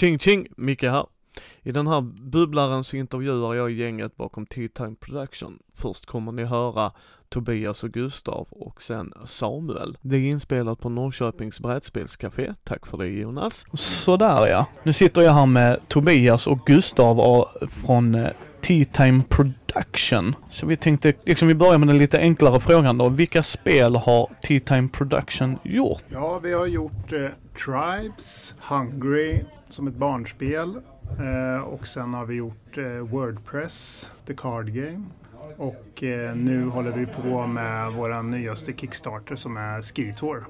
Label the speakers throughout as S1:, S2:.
S1: Ching ching, Micke här. I den här bubblaren så intervjuar jag gänget bakom Tea Time Production. Först kommer ni höra Tobias och Gustav och sen Samuel. Det är inspelat på Norrköpings brädspelscafé. Tack för det Jonas.
S2: Sådär ja. Nu sitter jag här med Tobias och Gustav och- från eh, Tea Time Production. Så vi tänkte, liksom vi börjar med den lite enklare frågan då. Vilka spel har Tea Time Production gjort?
S3: Ja, vi har gjort eh, Tribes, Hungry som ett barnspel. Eh, och sen har vi gjort eh, Wordpress, The Card Game. Och eh, nu håller vi på med vår nyaste Kickstarter som är Ski Tour.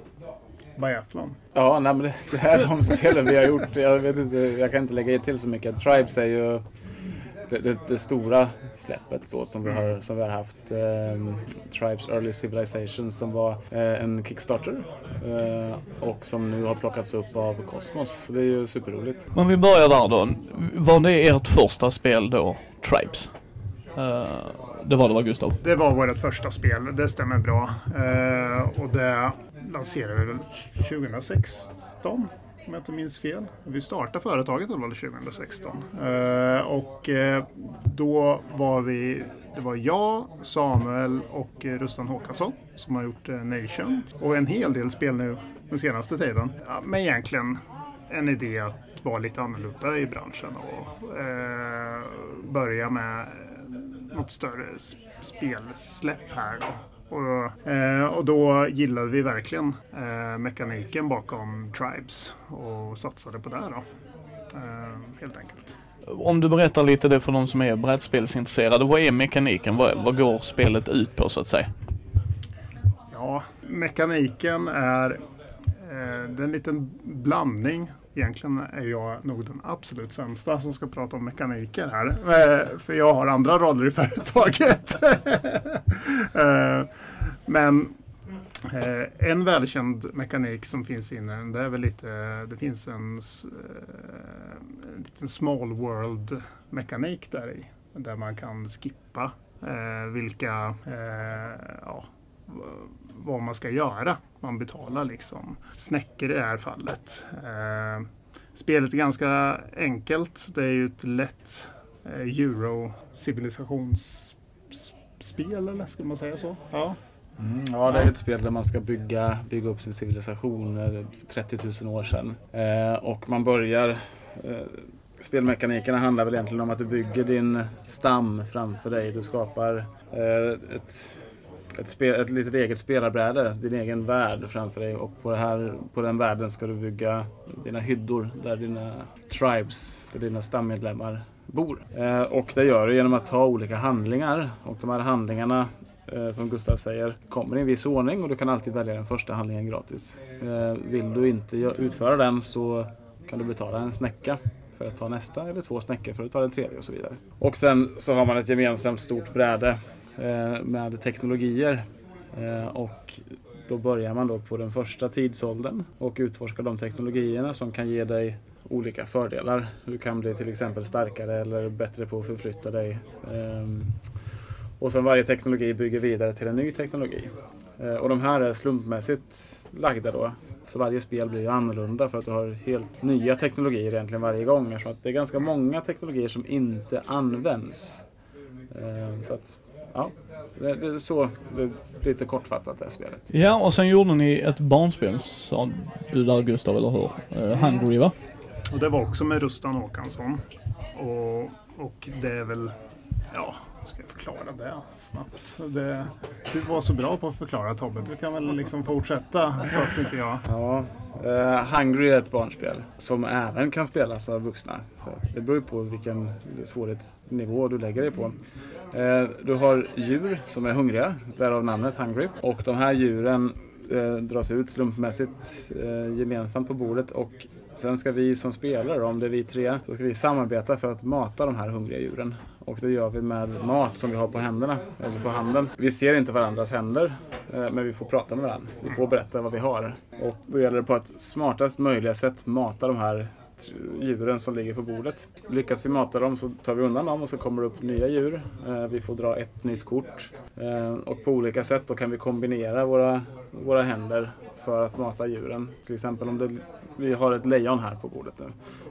S3: Biathlon.
S4: Ja, nej, men det, det här är de spelen vi har gjort. Jag, vet inte, jag kan inte lägga till så mycket. Tribes är ju det, det, det stora släppet så, som, vi har, som vi har haft. ehm, Tribes Early Civilization som var eh, en Kickstarter eh, och som nu har plockats upp av Cosmos. Så det är ju superroligt.
S2: Men vi börjar där då. Var det ert första spel då? Tribes? Eh, det var det va Gustav?
S3: Det var vårt första spel, det stämmer bra. Eh, och det lanserade vi väl 2016 om jag inte minns fel. Vi startade företaget 2016. Eh, och eh, då var vi, det var jag, Samuel och eh, Rustan Håkansson som har gjort Nation. Och en hel del spel nu den senaste tiden. Ja, men egentligen en idé att vara lite annorlunda i branschen och börja med något större spelsläpp här då. Och, eh, och då gillade vi verkligen eh, mekaniken bakom Tribes och satsade på det då. Eh, helt enkelt.
S2: Om du berättar lite det för de som är brädspelsintresserade. Vad är mekaniken? Vad, vad går spelet ut på så att säga?
S3: Ja, mekaniken är, eh, det är en liten blandning. Egentligen är jag nog den absolut sämsta som ska prata om mekaniker här. Eh, för jag har andra roller i företaget. Eh, men eh, en välkänd mekanik som finns inne, det är väl lite, det finns en, en liten small world mekanik där i. Där man kan skippa vilka, ja, vad man ska göra. Man betalar liksom snäckor i det här fallet. Eh, spelet är ganska enkelt. Det är ju ett lätt eh, euro civilisationsspel eller ska man säga så? Ja.
S4: Mm, ja, det är ett spel där man ska bygga, bygga upp sin civilisation eh, 30 000 år sedan. Eh, och man börjar... Eh, spelmekanikerna handlar väl egentligen om att du bygger din stam framför dig. Du skapar eh, ett, ett, spel, ett litet eget spelarbräde, din egen värld framför dig. Och på, det här, på den världen ska du bygga dina hyddor där dina tribes, där dina stammedlemmar bor. Eh, och det gör du genom att ta olika handlingar. Och de här handlingarna eh, som Gustav säger, kommer i en viss ordning och du kan alltid välja den första handlingen gratis. Eh, vill du inte utföra den så kan du betala en snäcka för att ta nästa eller två snäckor för att ta den tredje och så vidare. Och sen så har man ett gemensamt stort bräde Eh, med teknologier eh, och då börjar man då på den första tidsåldern och utforskar de teknologierna som kan ge dig olika fördelar. Du kan bli till exempel starkare eller bättre på att förflytta dig. Ehm, och sen varje teknologi bygger vidare till en ny teknologi. Eh, och de här är slumpmässigt lagda då. Så varje spel blir ju annorlunda för att du har helt nya teknologier egentligen varje gång. Eftersom att det är ganska många teknologier som inte används. Ehm, så att, ja, det det är så det är lite kortfattat det här spelet.
S2: Ja, och sen gjorde ni ett barnspel sa du där Gustav, eller hur? Uh, Hungry va?
S3: Och det var också med Rustan Håkansson. Och, och det är väl, ja, ska jag förklara det snabbt? Det, du var så bra på att förklara Tobbe. Du kan väl liksom fortsätta så att inte jag...
S4: Ja, uh, Hungry är ett barnspel som även kan spelas av vuxna. Så det beror ju på vilken svårighetsnivå du lägger dig på. Uh, du har djur som är hungriga, därav namnet Hungry. Och de här djuren eh, dras ut slumpmässigt eh, gemensamt på bordet och sen ska vi som spelare, om det är vi tre, så ska vi samarbeta för att mata de här hungriga djuren. Och det gör vi med mat som vi har på händerna, eller på handen. Vi ser inte varandras händer, eh, men vi får prata med varandra. Vi får berätta vad vi har. Och då gäller det på ett smartast möjliga sätt mata de här djuren som ligger på bordet. Lyckas vi mata dem så tar vi undan dem och så kommer det upp nya djur. Eh, vi får dra ett nytt kort. Eh, och på olika sätt då kan vi kombinera våra, våra händer för att mata djuren. Till exempel om det, vi har ett lejon här på bordet nu.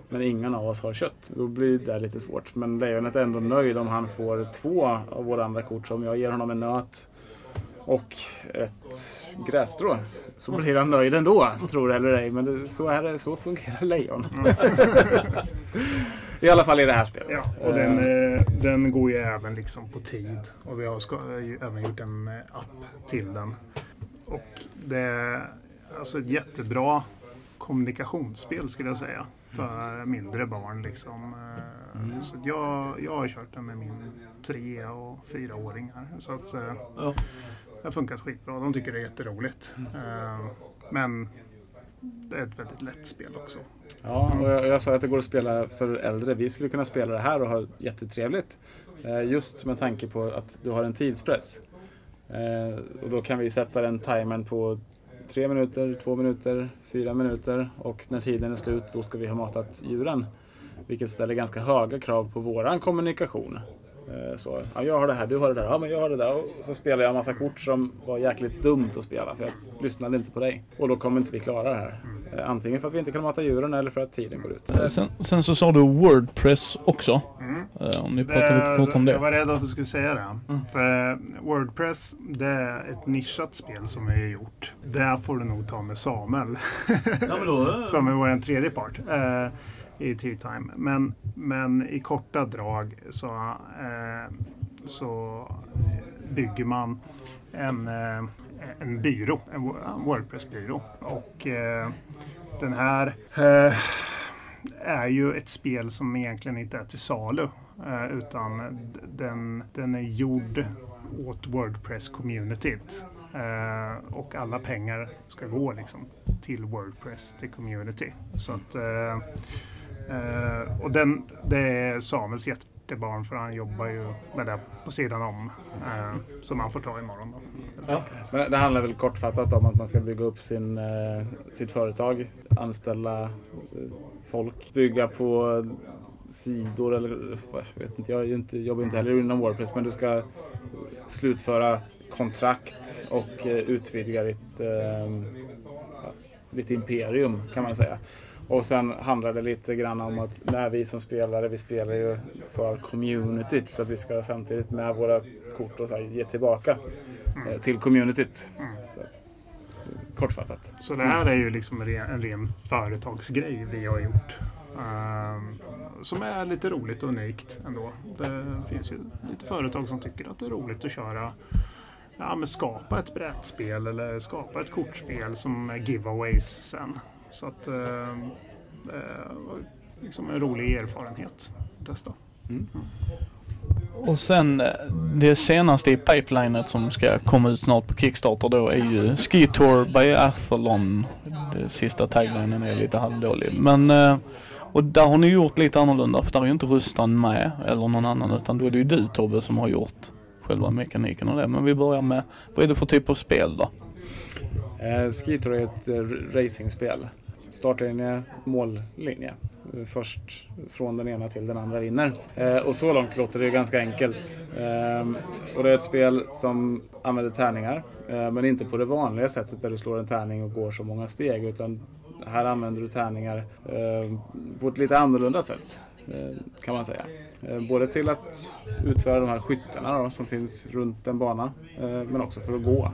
S4: Men ingen av oss har kött. Då blir det lite svårt. Men lejonet är ändå nöjd om han får två av våra andra kort. Så om jag ger honom en nöt och ett grässtrå så blir han nöjd ändå, tror det eller ej. Men det, så, är det, så fungerar lejon. I alla fall i det här spelet.
S3: Ja, och den, eh, den går ju även liksom på tid. Och vi har ska, ju även gjort en eh, app till den. Och det är alltså ett jättebra kommunikationsspel skulle jag säga. För mindre barn liksom. Eh,
S4: Mm.
S3: Så jag, jag har kört den med min tre och fyraåringar. Så att eh,
S1: Ja
S3: det har funkat skitbra. De tycker det är jätteroligt. Eh, Men det är ett väldigt lätt spel också.
S4: Ja, och jag, jag sa att det går att spela för äldre. Vi skulle kunna spela det här och ha jättetrevligt. Eh, just med tanke på att du har en tidspress. Eh, och då kan vi sätta den timern på tre minuter, två minuter, fyra minuter och när tiden är slut då ska vi ha matat djuren. Vilket ställer ganska höga krav på våran kommunikation. Eh, Så, ja, jag har det här, du har det där, ja men jag har det där. Och så spelar jag en massa kort som var jäkligt dumt att spela för jag lyssnade inte på dig. Och då kommer inte vi klara det här. Eh, Antingen för att vi inte kan mata djuren eller för att tiden går ut.
S2: Eh, Sen, sen så sa du Wordpress också.
S3: Mm.
S2: Om ni pratar lite kort om
S3: Jag
S2: det.
S3: var rädd att du skulle säga det. För eh, Wordpress, det är ett nischat spel som vi har gjort. Där får du nog ta med Samuel.
S1: Ja, men då,
S3: som är vår tredje part i Tea Time. Men, men i korta drag så, eh, så bygger man en, eh, en byrå, en Wordpress-byrå. Och eh, den här eh, är ju ett spel som egentligen inte är till salu. Eh, utan den, den är gjord åt Wordpress-communityt. Uh, och alla pengar ska gå liksom till Wordpress, till community. Så att, uh, eh, och den, det är Samuels hjärtebarn för han jobbar ju med det på sidan om. Eh, som han får ta imorgon. Då,
S4: Ja. Men det handlar väl kortfattat om att man ska bygga upp sin, eh, sitt företag, anställa eh, folk, bygga på sidor eller jag vet inte, jag är ju inte, jobbar inte heller inom Wordpress men du ska slutföra kontrakt och eh, utvidga ditt, eh, ditt imperium kan man säga. Och sen handlar det lite grann om att när vi som spelare, vi spelar ju för communityt så att vi ska samtidigt med våra kort och så här, ge tillbaka eh, till communityt.
S3: Mm.
S4: Så, kortfattat.
S3: Så det här är ju liksom en ren, en ren företagsgrej vi har gjort. Ehm, som är lite roligt och unikt ändå. Det finns ju lite företag som tycker att det är roligt att köra Ja, men skapa ett brädspel eller skapa ett kortspel som är giveaways sen. Så att det var liksom en rolig erfarenhet att testa.
S2: Och sen eh, det senaste i pipelinet som ska komma ut snart på Kickstarter då är ju Ski Tour Biathlon. Det sista taglinen är lite halvdålig. Men eh, och där har ni gjort lite annorlunda för där är ju inte Rustan med eller någon annan utan då är det ju du Tobbe som har gjort själva mekaniken och det. Men vi börjar med, vad är det för typ av spel då?
S4: Eh, Skitour är ett eh, racingspel. Startlinje, mållinje. Först från den ena till den andra vinner. Eh, och så långt låter det ganska enkelt. Eh, och det är ett spel som använder tärningar. Eh, men inte på det vanliga sättet där du slår en tärning och går så många steg. Utan här använder du tärningar eh, på ett lite annorlunda sätt. Kan man säga. Både till att utföra de här skyttarna då, som finns runt en bana. Men också för att gå.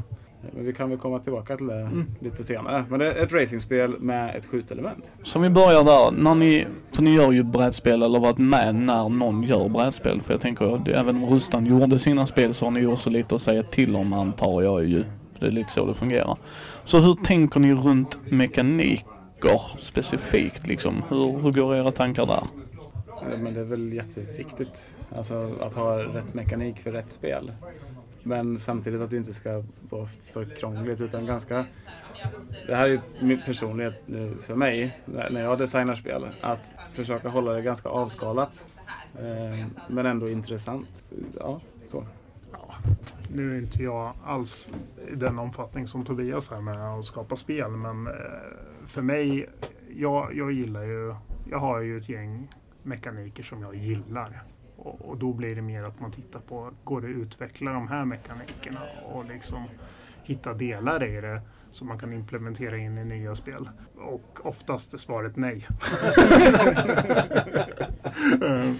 S4: Men vi kan väl komma tillbaka till det lite senare. Men det är ett racingspel med ett skjutelement.
S2: Så vi börjar där. När ni, för ni gör ju brädspel eller varit med när någon gör brädspel. För jag tänker, även om Rustan gjorde sina spel så har ni ju också lite att säga till om antar jag ju. För det är lite så det fungerar. Så hur tänker ni runt mekaniker specifikt liksom? Hur, hur går era tankar där?
S4: Eh, Men det är väl jätteviktigt. Alltså att ha rätt mekanik för rätt spel. Men samtidigt att det inte ska vara för krångligt utan ganska... Det här är ju min personlighet nu för mig när jag designar spel. Att försöka hålla det ganska avskalat. Eh, men ändå intressant. Ja, så.
S3: Nu är inte jag alls i den omfattning som Tobias är med att skapa spel. Men eh, för mig, jag, jag gillar ju jag har ju ett gäng mekaniker som jag gillar. Och, och då blir det mer att man tittar på, går det att utveckla de här mekanikerna och liksom hitta delar i det som man kan implementera in i nya spel? Och oftast är svaret nej. Eh,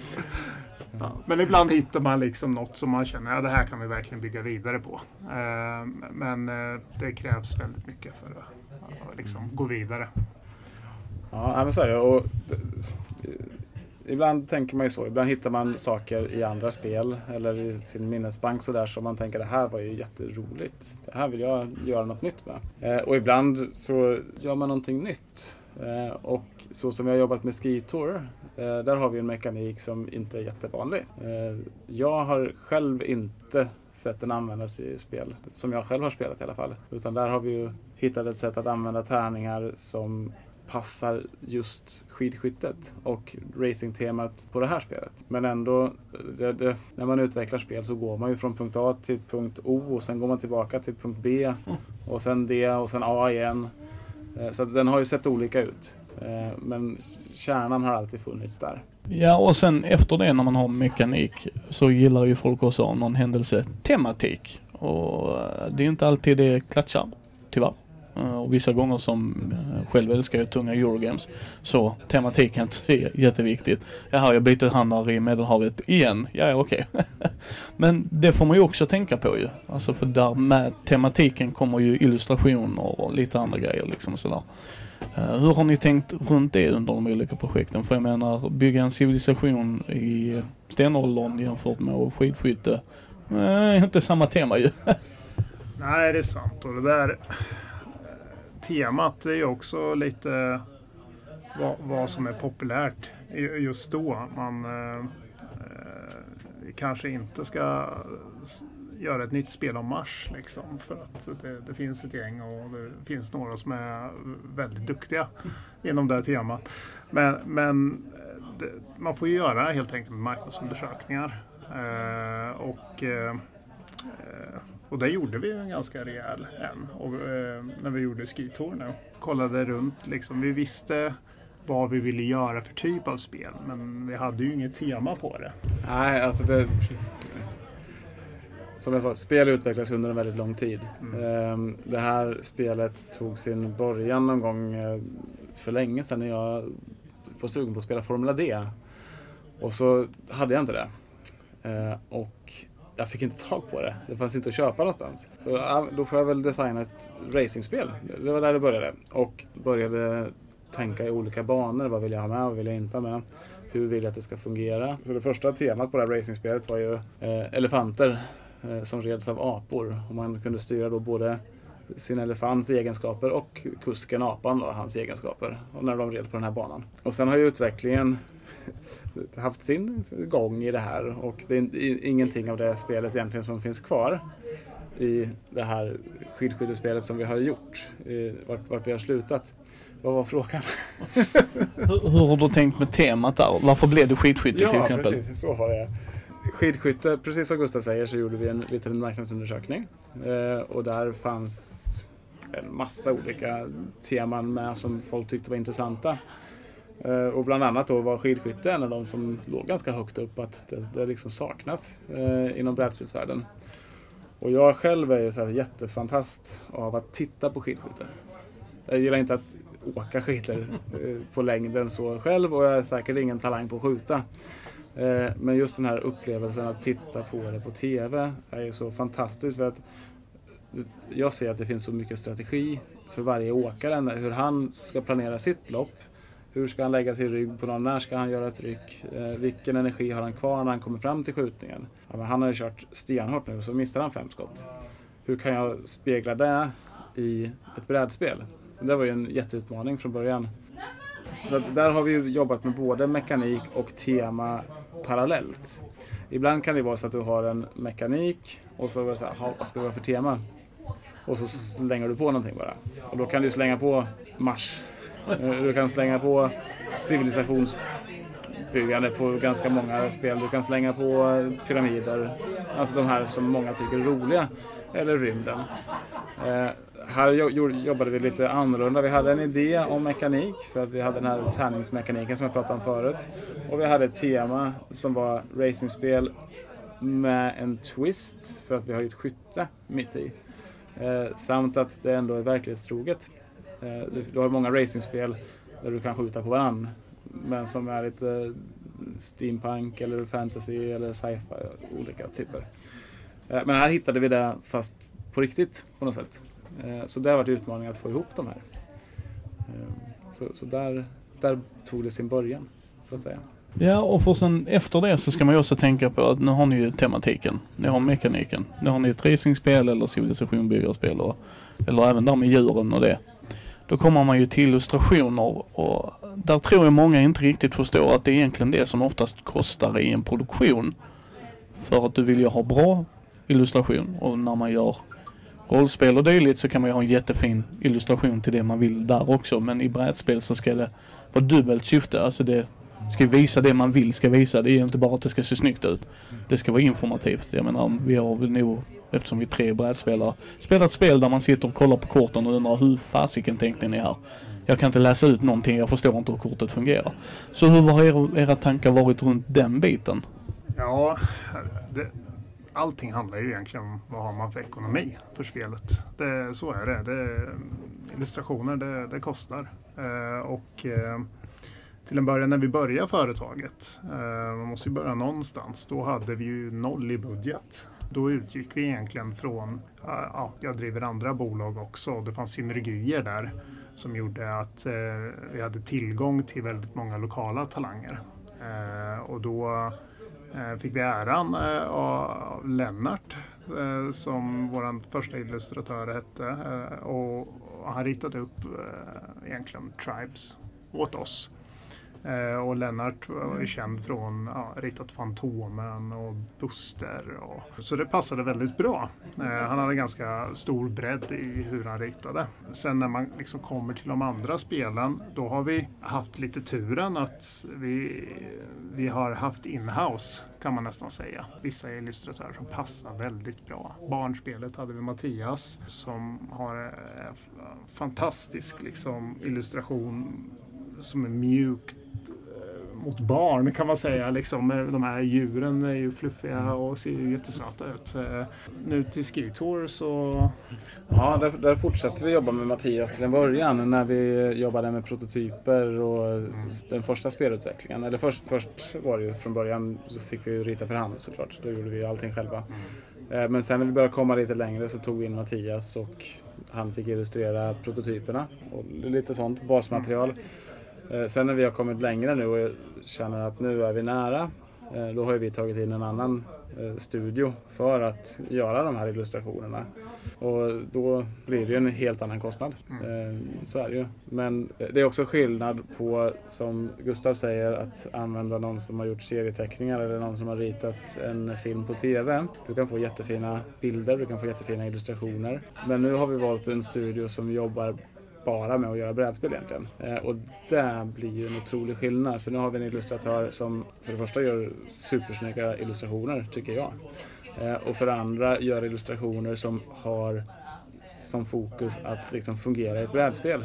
S3: ja. Men ibland hittar man liksom något som man känner att ja, det här kan vi verkligen bygga vidare på. Eh, men eh, det krävs väldigt mycket för att liksom gå vidare.
S4: Ja, men så är det. Och, ibland tänker man ju så. Ibland hittar man saker i andra spel eller i sin minnesbank sådär som man tänker det här var ju jätteroligt. Det här vill jag göra något nytt med. Eh, och ibland så gör man någonting nytt. Eh, och så som jag har jobbat med Skitor, eh, där har vi en mekanik som inte är jättevanlig. Eh, jag har själv inte sett den användas i spel, som jag själv har spelat i alla fall. Utan där har vi ju hittat ett sätt att använda tärningar som passar just skidskyttet och racingtemat på det här spelet. Men ändå, det, det, när man utvecklar spel så går man ju från punkt A till punkt O och sen går man tillbaka till punkt B och sen D och sen A igen. Eh, så den har ju sett olika ut. Eh, men kärnan har alltid funnits där.
S2: Ja och sen efter det när man har mekanik så gillar ju folk också av någon händelse tematik. Och eh, det är inte alltid det klatschar, tyvärr. Eh, och vissa gånger som eh, själv älskar jag tunga Eurogames så tematiken är jätteviktigt. Jaha, jag byter handlar i Medelhavet igen. Ja, okej. Okay. Men det får man ju också tänka på ju. Alltså för där med tematiken kommer ju illustrationer och lite andra grejer liksom sådär. Eh, hur har ni tänkt runt det under de olika projekten? För jag menar, bygga en civilisation i stenåldern jämfört med skidskytte. Uh, inte samma tema ju.
S3: Nej, det är sant. Och det där temat är ju också lite vad, vad, som är populärt just då. Man eh, kanske inte ska göra ett nytt spel om Mars. Liksom, för att det, det, finns ett gäng och det finns några som är väldigt duktiga inom det temat. Men, men eh, det, man får ju göra helt enkelt marknadsundersökningar. Eh, och eh, eh och där gjorde vi en ganska rejäl en. Och, eh, när vi gjorde Skitour nu. Kollade runt liksom. Vi visste vad vi ville göra för typ av spel. Men vi hade ju inget tema på det.
S4: Nej, alltså det... Som jag sa, spel utvecklas under en väldigt lång tid. Mm. Ehm, det här spelet tog sin början någon gång eh, för länge sedan när jag var sugen på att spela Formula D. Och så hade jag inte det. Ehm, och jag fick inte tag på det. Det fanns inte att köpa någonstans. Så, då får jag väl designa ett racingspel. Det var där det började. Och började tänka i olika banor. Vad vill jag ha med? Vad vill jag inte ha med? Hur vill jag att det ska fungera? Så det första temat på det här racingspelet var ju eh, elefanter eh, som reds av apor. Och man kunde styra då både sin elefants egenskaper och kusken apan då, hans egenskaper. Och när de red på den här banan. Och sen har ju utvecklingen haft sin gång i det här och det är ingenting av det spelet egentligen som finns kvar i det här skidskyttespelet som vi har gjort, vart, vart vi har slutat. Vad var frågan?
S2: hur, hur, har du tänkt med temat där? Varför blev det skidskytte ja, till exempel?
S4: Ja, precis. Så har jag. Skidskytte, precis som Gustav säger så gjorde vi en liten marknadsundersökning. Eh, och där fanns en massa olika teman med som folk tyckte var intressanta. Eh, och bland annat då var skidskytte en av de som låg ganska högt upp att det, det liksom saknas eh, inom brädspelsvärlden. Och jag själv är ju så här jättefantast av att titta på skidskytte. Jag gillar inte att åka skidor eh, på längden så själv och jag är säkert ingen talang på att skjuta. Eh, men just den här upplevelsen att titta på det på TV är ju så fantastiskt för att jag ser att det finns så mycket strategi för varje åkare, hur han ska planera sitt lopp hur ska han lägga sin rygg på någon? När ska han göra ett ryck? Eh, vilken energi har han kvar när han kommer fram till skjutningen? Ja, han har ju kört stenhårt nu så missar han fem skott. Hur kan jag spegla det i ett brädspel? Så det var ju en jätteutmaning från början. Så där har vi jobbat med både mekanik och tema parallellt. Ibland kan det vara så att du har en mekanik och så, är det så här, vad ska vi ha för tema? Och så slänger du på någonting bara. Och då kan du slänga på Mars Eh, du kan slänga på civilisationsbyggande på ganska många spel. Du kan slänga på eh, pyramider, alltså de här som många tycker är roliga, eller rymden. Eh, här jobbade vi lite annorlunda. Vi hade en idé om mekanik för att vi hade den här tärningsmekaniken som jag pratade om förut. Och vi hade ett tema som var racingspel med en twist för att vi har ett skytte mitt i. Eh, samt att det ändå är verklighetstroget. Eh, du, har många racingspel där du kan skjuta på varandra men som är lite eh, steampunk eller fantasy eller sci-fi, olika typer. Eh, men här hittade vi det fast på riktigt på något sätt. Så det har varit utmaningen att få ihop de här. Så, så där, där tog det sin början, så att säga.
S2: Ja, och för sen efter det så ska man ju också tänka på att nu har ni ju tematiken. Ni har mekaniken. Nu har ni ett racingspel eller civilisationbyggarspel och, eller även där med djuren och det. Då kommer man ju till illustrationer och där tror jag många inte riktigt förstår att det är egentligen det som oftast kostar i en produktion. För att du vill ju ha bra illustration och när man gör rollspel och dylikt så kan man ju ha en jättefin illustration till det man vill där också. Men i brädspel så ska det vara dubbelt syfte. Alltså det ska visa det man vill ska visa. Det är inte bara att det ska se snyggt ut. Det ska vara informativt. Jag menar, vi har väl nog, eftersom vi är tre brädspelare, spelat spel där man sitter och kollar på korten och undrar hur fasiken tänkte ni här? Jag kan inte läsa ut någonting, jag förstår inte hur kortet fungerar. Så hur har era tankar varit runt den biten?
S3: Ja, det, allting handlar ju egentligen om vad har man för ekonomi för spelet. Det, så är det. det illustrationer, det, det kostar. Eh, och eh, till en början när vi började företaget, eh, man måste ju börja någonstans, då hade vi ju noll i budget. Då utgick vi egentligen från, ja, jag driver andra bolag också, det fanns synergier där som gjorde att eh, vi hade tillgång till väldigt många lokala talanger. Eh, och då eh, fick vi äran eh, av Lennart eh, som vår första illustratör hette eh, och han ritade upp eh, egentligen Tribes åt oss. Eh, och Lennart var ju känd från ja, ritat Fantomen och Buster. Och, så det passade väldigt bra. Eh, han hade ganska stor bredd i hur han ritade. Sen när man liksom kommer till de andra spelen, då har vi haft lite turen att vi, vi har haft inhouse kan man nästan säga. Vissa illustratörer som passar väldigt bra. Barnspelet hade vi Mattias som har eh, fantastisk liksom, illustration som är mjukt Eh, mot barn kan man säga. Liksom. Eh, de här djuren är ju fluffiga och ser ju jättesöta ut. Eh, nu till Ski Tour så...
S4: Ja, där, där fortsätter vi jobba med Mattias till en början när vi jobbade med prototyper och mm. den första spelutvecklingen. Eller först, först var det ju från början så fick vi rita för hand såklart. Då gjorde vi allting själva. Mm. Men sen när vi började komma lite längre så tog vi in Mattias och han fick illustrera prototyperna och lite sånt basmaterial. Mm. Eh, sen när vi har kommit längre nu och känner att nu är vi nära, eh, då har vi tagit in en annan eh, studio för att göra de här illustrationerna. Och då blir det ju en helt annan kostnad. Mm. Så är det ju. Men det är också skillnad på, som Gustav säger, att använda någon som har gjort serieteckningar eller någon som har ritat en film på TV. Du kan få jättefina bilder, du kan få jättefina illustrationer. Men nu har vi valt en studio som jobbar bara med att göra brädspel egentligen. Eh, och det blir ju en otrolig skillnad för nu har vi en illustratör som för det första gör supersnygga illustrationer tycker jag. Eh, och för det andra gör illustrationer som har som fokus att liksom fungera i ett brädspel.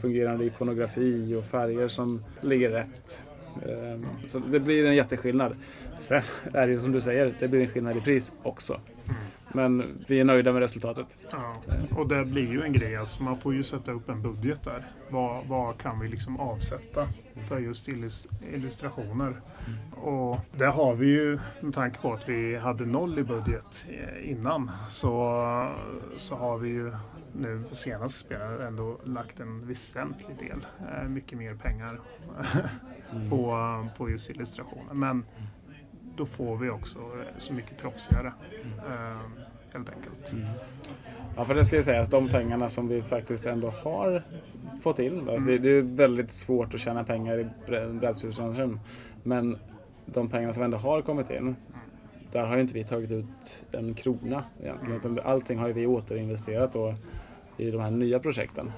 S4: Fungerande ikonografi och färger som ligger rätt. Eh, så det blir en jätteskillnad. Sen är det ju som du säger, det blir en skillnad i pris också. Men vi är nöjda med resultatet.
S3: Ja, och det blir ju en grej. Alltså man får ju sätta upp en budget där. Vad, vad kan vi liksom avsätta för just illustrationer? Mm. Och det har vi ju med tanke på att vi hade noll i budget eh, innan. Så, så har vi ju nu på senaste spelet ändå lagt en väsentlig del, eh, mycket mer pengar mm. på, på just illustrationer. Men då får vi också så mycket proffsigare. Mm. helt enkelt. Mm.
S4: Ja, för det ska sägas, de pengarna som vi faktiskt ändå har fått in. Mm. Det, det, är väldigt svårt att tjäna pengar i brädspelsbranschen. Men de pengarna som ändå har kommit in, där har inte vi tagit ut en krona egentligen. Mm. allting har vi återinvesterat då i de här nya projekten.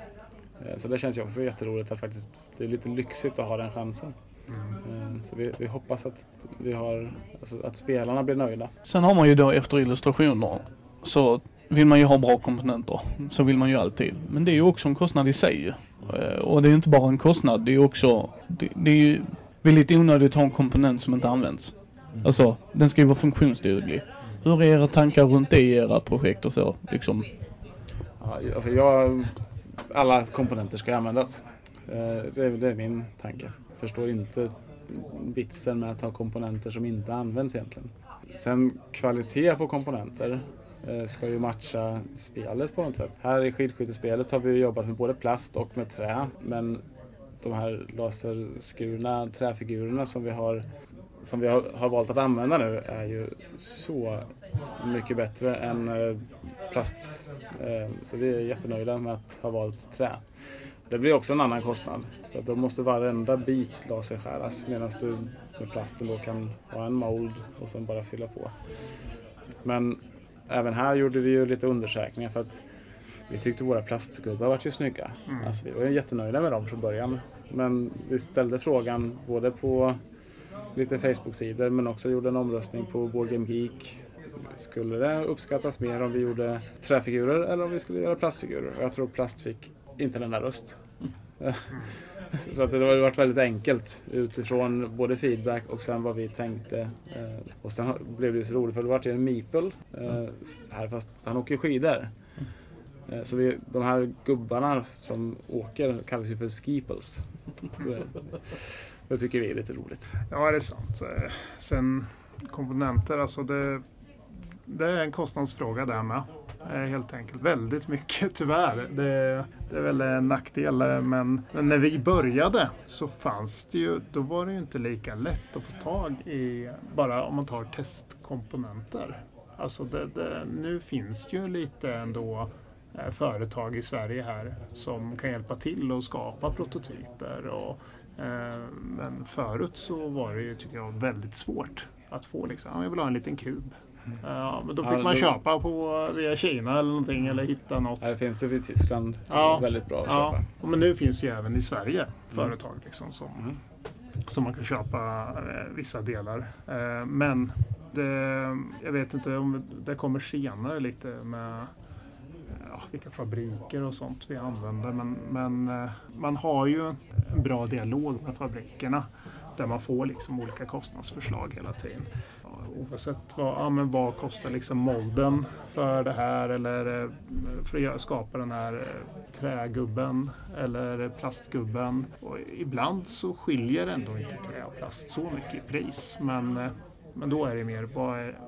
S4: Eh, så det känns ju också jätteroligt att faktiskt, det är lite lyxigt att ha den chansen. Mm. Så vi, vi, hoppas att, vi har, alltså att spelarna blir nöjda.
S2: Sen har man ju då efter illustrationer så vill man ju ha bra komponenter. Så vill man ju alltid. Men det är ju också en kostnad i sig. Eh, Och det är inte bara en kostnad, det är ju också, det, det är ju väldigt onödigt att ha en komponent som inte används. Alltså, den ska ju vara funktionsduglig. Hur är era tankar runt det i era projekt och så? Liksom,
S4: alltså jag, alla komponenter ska användas. Eh, Det är, det är min tanke. Förstår inte vitsen med att ha komponenter som inte används egentligen. Sen kvalitet på komponenter eh, ska ju matcha spelet på något sätt. Här i skidskyttespelet har vi jobbat med både plast och med trä. Men de här laserskurna träfigurerna som vi har som vi har, har valt att använda nu är ju så mycket bättre än eh, plast. Eh, så vi är jättenöjda med att ha valt trä. Det blir också en annan kostnad. För Då måste varenda bit laserskäras medan du med plasten då kan ha en mold och sen bara fylla på. Men även här gjorde vi ju lite undersökningar för att vi tyckte våra plastgubbar var ju snygga. Alltså, vi var ju jättenöjda med dem från början. Men vi ställde frågan både på lite Facebook-sidor men också gjorde en omröstning på Board Game Geek. Skulle det uppskattas mer om vi gjorde träfigurer eller om vi skulle göra plastfigurer? Och jag tror plast fick inte en enda röst. Så att det har varit väldigt enkelt utifrån både feedback och sen vad vi tänkte. Eh, Och sen blev det ju så roligt för det var ju en Meeple eh, här fast han åker skidor. Eh, Så vi, de här gubbarna som åker kallas ju för skiples. Det, det tycker vi är lite roligt.
S3: Ja, det är sant. Sen komponenter, alltså det, det är en kostnadsfråga där med. Eh, helt enkelt. Väldigt mycket tyvärr. Det, det är väl en nackdel. Men, men när vi började så fanns det ju, då var det ju inte lika lätt att få tag i, bara om man tar testkomponenter. Alltså det, det, nu finns det ju lite ändå eh, företag i Sverige här som kan hjälpa till att skapa prototyper. Och, eh, men förut så var det ju, tycker jag, väldigt svårt att få liksom, jag vill ha en liten kub. Ja, men då fick
S4: Ja,
S3: man
S4: då-
S3: köpa på via Kina eller någonting eller hitta något.
S4: Här finns det i Tyskland
S3: Ja.
S4: väldigt bra att
S3: Ja,
S4: köpa.
S3: men nu finns ju även i Sverige företag liksom som,
S4: Mm.
S3: som man kan köpa eh, vissa delar. Eh, men det, jag vet inte om det kommer senare lite med ja, vilka fabriker och sånt vi använder. Men, men eh, man har ju en bra dialog med fabrikerna där man får liksom olika kostnadsförslag hela tiden. Oavsett vad, ja, men vad kostar liksom molden för det här eller eh, för att skapa den här eh, trägubben eller plastgubben. Och ibland så skiljer ändå inte trä och plast så mycket i pris. Men, eh, men då är det mer vad är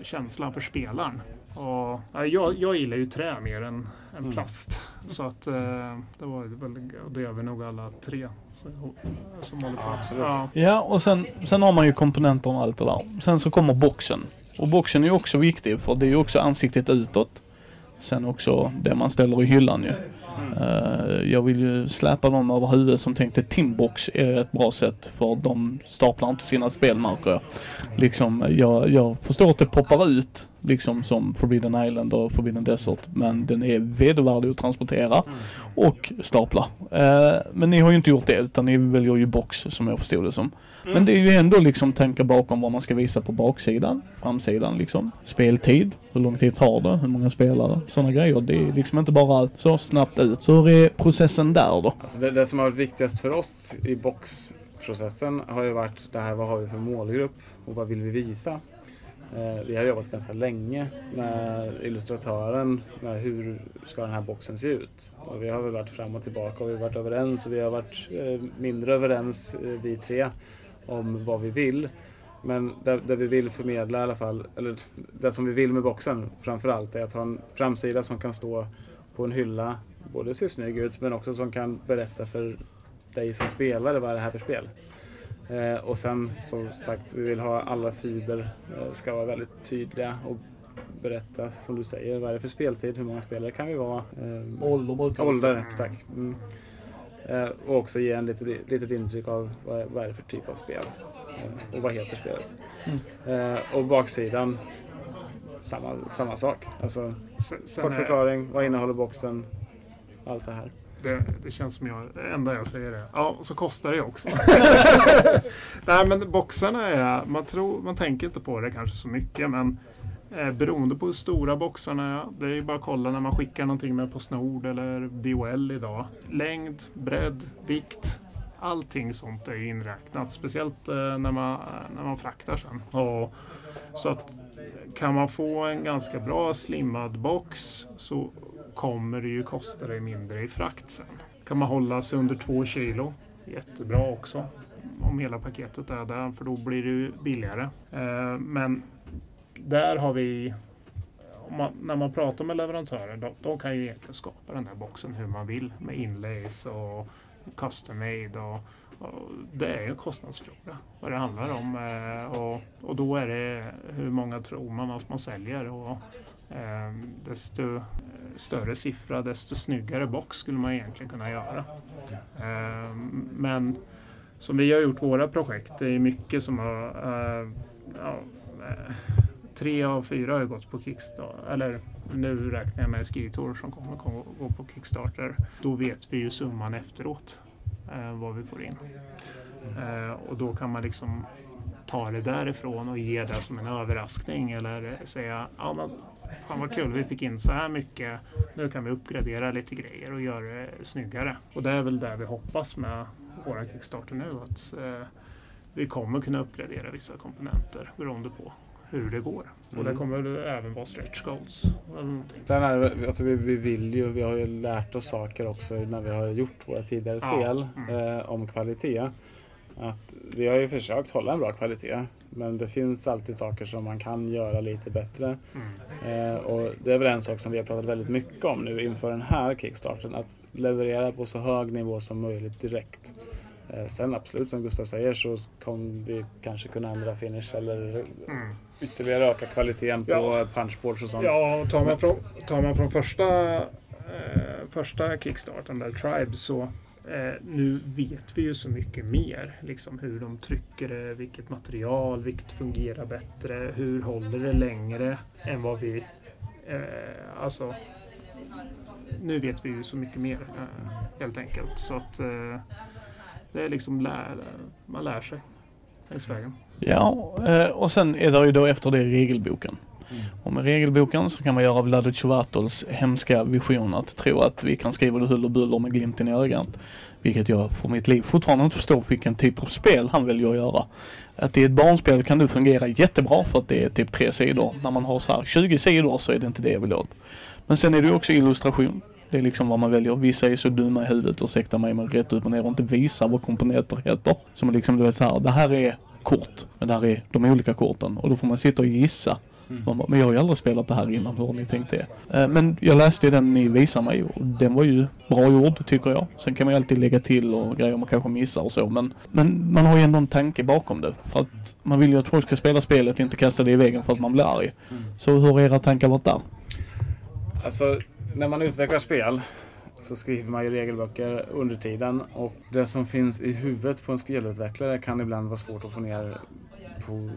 S3: känslan för spelaren. Och, ja, jag, jag gillar ju trä mer än, än plast. Så att eh, det var väl, det gör vi nog alla tre som, som håller på. Ja.
S2: Ja, och sen, sen har man ju komponenter och allt det där. Sen så kommer boxen. Och boxen är ju också viktig för det är ju också ansiktet utåt. Sen också det man ställer i hyllan ju. Eh, jag vill ju släpa dem över huvudet som tänkte Timbox är ett bra sätt för de staplar inte sina spel märker jag. Liksom, jag, jag förstår att det poppar ut liksom som Forbidden Island och Forbidden Desert men den är vedervärdig att transportera och stapla. Eh, men ni har ju inte gjort det utan ni väljer ju box som jag förstod det som. Men det är ju ändå liksom tankar bakom vad man ska visa på baksidan, framsidan liksom. Speltid, hur lång tid tar det, hur många spelare, sådana grejer. Det är liksom inte bara så snabbt ut. Så hur är processen där då?
S4: Alltså det, det som har varit viktigast för oss i boxprocessen har ju varit det här vad har vi för målgrupp och vad vill vi visa. Eh, vi har jobbat ganska länge med illustratören med hur ska den här boxen se ut. Och vi har väl varit fram och tillbaka och vi har varit överens och vi har varit eh, mindre överens eh, vi tre om vad vi vill. Men det, det vi vill förmedla i alla fall, eller det som vi vill med boxen framförallt är att ha en framsida som kan stå på en hylla, både ser snygg ut men också som kan berätta för dig som spelare vad är det här för spel. Eh, och sen som sagt, vi vill ha alla sidor eh, ska vara väldigt tydliga och berätta som du säger, vad är det för speltid, hur många spelare kan vi vara? Eh,
S2: Ålder brukar
S4: Ålder, tack. Mm. Eh, och också ge en litet, litet intryck av vad, vad är det för typ av spel. Eh, och vad heter spelet. Eh, och baksidan, samma, samma sak. Alltså,
S3: Sen,
S4: kort förklaring, vad innehåller boxen? Allt det här.
S3: Det, det känns som jag, det enda jag säger är ja, så kostar det också. Nej men boxarna är, man, tror, man tänker inte på det kanske så mycket men Eh, beroende på hur stora boxarna är. Det är ju bara att kolla när man skickar någonting med Postnord eller DHL idag. Längd, bredd, vikt. Allting sånt är inräknat. Speciellt eh, när, man, eh, när man fraktar sen. Och, så att kan man få en ganska bra slimmad box så kommer det ju kosta dig mindre i frakt sen. Kan man hålla sig under två kilo, jättebra också. Om hela paketet är där, för då blir det ju billigare. Eh, men där har vi, man, när man pratar med leverantörer, de, de, kan ju egentligen skapa den här boxen hur man vill med inlays och custom made. Och, och det är en kostnadsfråga vad det handlar om. Eh, och, och då är det hur många tror man att man säljer. Och, eh, desto eh, större siffra, desto snyggare box skulle man egentligen kunna göra. Eh, men som vi har gjort våra projekt, det är mycket som har eh, ja, eh, tre av fyra har gått på Kickstarter. Eller nu räknar jag med Skitour som kommer, gå på Kickstarter. Då vet vi ju summan efteråt. Eh, vad vi får in. Eh, och då kan man liksom ta det därifrån och ge det som en överraskning eller säga ja men fan vad kul vi fick in så här mycket. Nu kan vi uppgradera lite grejer och göra det snyggare. Och det är väl det vi hoppas med våra Kickstarter nu. Att eh, vi kommer kunna uppgradera vissa komponenter beroende på hur det går. Mm. Och det mm. kommer även vara stretch goals.
S4: Sen är, alltså vi, vi, vill ju, vi har ju lärt oss saker också när vi har gjort våra tidigare ja. spel mm. eh, om kvalitet. Att vi har ju försökt hålla en bra kvalitet men det finns alltid saker som man kan göra lite bättre. Mm. Eh, och det är väl en sak som vi har pratat väldigt mycket om nu inför den här kickstarten. Att leverera på så hög nivå som möjligt direkt. Eh, sen absolut, som Gustav säger, så kommer vi kanske kunna ändra finish eller mm. Ytterligare öka kvaliteten på ja. punchboards och sånt.
S3: Ja, och tar man från, tar man från första, eh, första kickstarten, där Tribe, så eh, nu vet vi ju så mycket mer. Liksom hur de trycker det, vilket material, vilket fungerar bättre, hur håller det längre än vad vi... Eh, alltså, nu vet vi ju så mycket mer eh, helt enkelt. Så att eh, det är liksom lär, man lär sig längs vägen.
S2: Ja, eh, och sen är det ju då efter det regelboken. Mm. Och med regelboken så kan man göra Vlado Tjuvatols hemska vision att tro att vi kan skriva det huller buller med glimten i ögat. Vilket jag för mitt liv fortfarande inte förstår vilken typ av spel han väljer att göra. Att i ett barnspel kan det fungera jättebra för att det är typ tre sidor. När man har så här 20 sidor så är det inte det jag vill åt. Men sen är det ju också illustration. Det är liksom vad man väljer. Vissa är så dumma i huvudet, ursäkta mig, men rätt upp och ner och inte visar vad komponenter heter. Som liksom du vet så här, det här är kort, men det här är de olika korten. Och då får man sitta och gissa. Mm. Bara, men jag har ju aldrig spelat det här innan, hur har ni tänkt det? Eh, men jag läste den ni visade mig och den var ju bra gjord tycker jag. Sen kan man ju alltid lägga till och grejer man kanske missar och så men, men man har ju ändå en tanke bakom det. För att man vill ju att folk ska spela spelet, inte kasta det i väggen för att man blir arg. Mm. Så hur har era tankar varit där?
S4: Alltså när man utvecklar spel så skriver man ju regelböcker under tiden och det som finns i huvudet på en spelutvecklare kan ibland vara svårt att få ner på,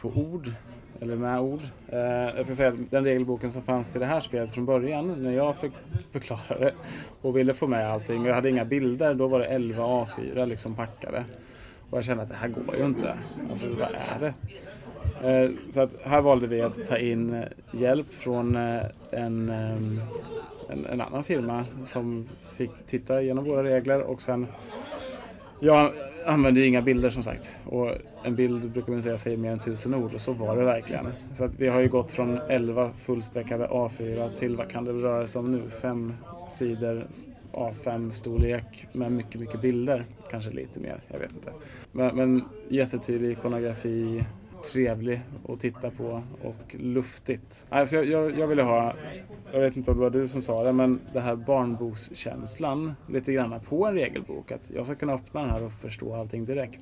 S4: på ord eller med ord. Eh, jag ska säga att den regelboken som fanns i det här spelet från början när jag fick förklarade och ville få med allting och jag hade inga bilder, då var det 11 A4 liksom packade. Och jag kände att det här går ju inte. Alltså vad är det? Eh, så att här valde vi att ta in eh, hjälp från eh, en, eh, en, en annan firma som fick titta igenom våra regler och sen jag använde inga bilder som sagt. Och en bild brukar man säga säger mer än tusen ord och så var det verkligen. Så att vi har ju gått från 11 fullspäckade A4 till vad kan det röra sig om nu? Fem sidor A5 storlek med mycket, mycket bilder. Kanske lite mer, jag vet inte. Men, men jättetydlig ikonografi, trevlig att titta på och luftigt. Alltså jag, jag, jag ville ha, jag vet inte om det var du som sa det, men det här barnbokskänslan lite grann på en regelbok. Att jag ska kunna öppna den här och förstå allting direkt.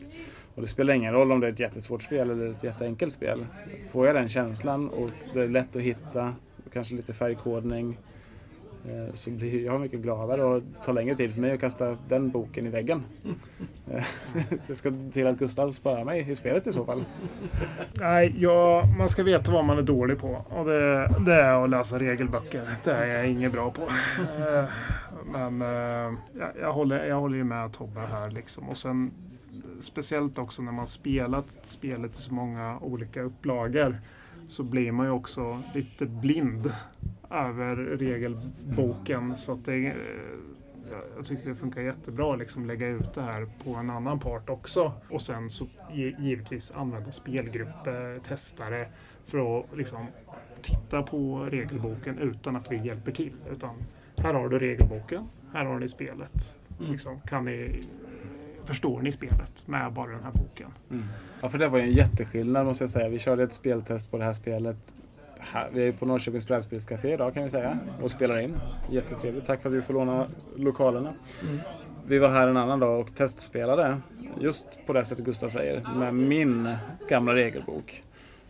S4: Och det spelar ingen roll om det är ett jättesvårt spel eller ett jätteenkelt spel. Får jag den känslan och det är lätt att hitta, kanske lite färgkodning, Eh, så blir jag mycket gladare och tar längre tid för mig att kasta den boken i väggen. Eh, det ska till att Gustav spöar mig i spelet i så fall.
S3: Nej, ja, man ska veta vad man är dålig på och det, det är att läsa regelböcker. Det är jag inget bra på. Eh, men jag, jag, håller, jag håller ju med Tobbe här liksom. Och sen speciellt också när man spelat spelet i så många olika upplagor så blir man ju också lite blind över regelboken. Så att det, eh, jag tyckte det funkar jättebra att liksom lägga ut det här på en annan part också. Och sen så givetvis använda spelgrupper, testare för att liksom titta på regelboken utan att vi hjälper till. Utan här har du regelboken, här har ni spelet. Mm. Liksom, kan ni, förstår ni spelet med bara den här boken?
S4: Mm. Ja, för det var ju en jätteskillnad måste jag säga. Vi körde ett speltest på det här spelet här, vi är på Norrköpings brädspelscafé idag kan vi säga och spelar in. Jättetrevligt. Tack för att vi får låna lokalerna. Mm. Vi var här en annan dag och testspelade just på det sättet Gustav säger med min gamla regelbok.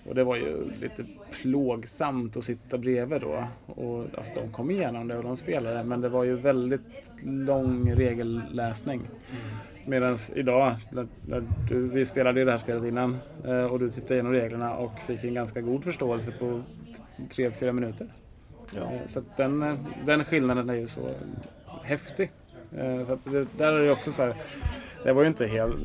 S4: Och det var ju lite plågsamt att sitta bredvid då. Och, alltså, de kom igenom det och de spelade men det var ju väldigt lång regelläsning. Mm. Medan idag, när, när du, vi spelade ju det här spelet innan eh, och du tittade igenom reglerna och fick en ganska god förståelse på tre, fyra minuter. Ja. Eh, så den, eh, den skillnaden är ju så häftig. Eh, så det, där är det också så här, det var ju inte helt